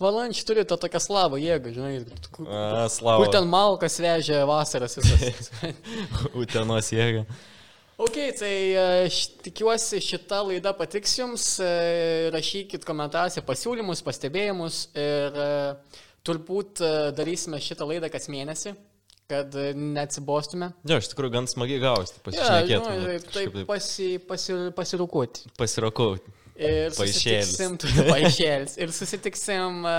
valandžiai turi tą tokią slavą jėgą, žinai. Kur, A, kur Slava. ten malkas vežė vasaras visas. Utenos jėga. Ok, tai e, š- tikiuosi šita laida patiks jums. e, Rašykit komentaruose pasiūlymus, pastebėjimus ir e, turbūt e, darysime šitą laidą kas mėnesį, kad e, neatsibostume. Jo, iš tikrųjų gan smagiai gausti, Ja, pasišnekėti. nu, taip pasi, pasi, pasirūkuoti. Pasirokau. Ir Paaišėlis. susitiksim, paaišėlis. Ir susitiksim, e,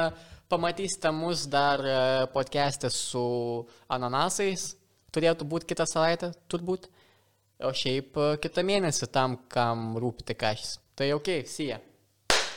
pamatysite mus dar e, podcast'e su ananasais. Turėtų būti kitą savaitę, turbūt. O šiaip kitą mėnesį tam, kam rūpi tik kažkas. Tai ok, sija.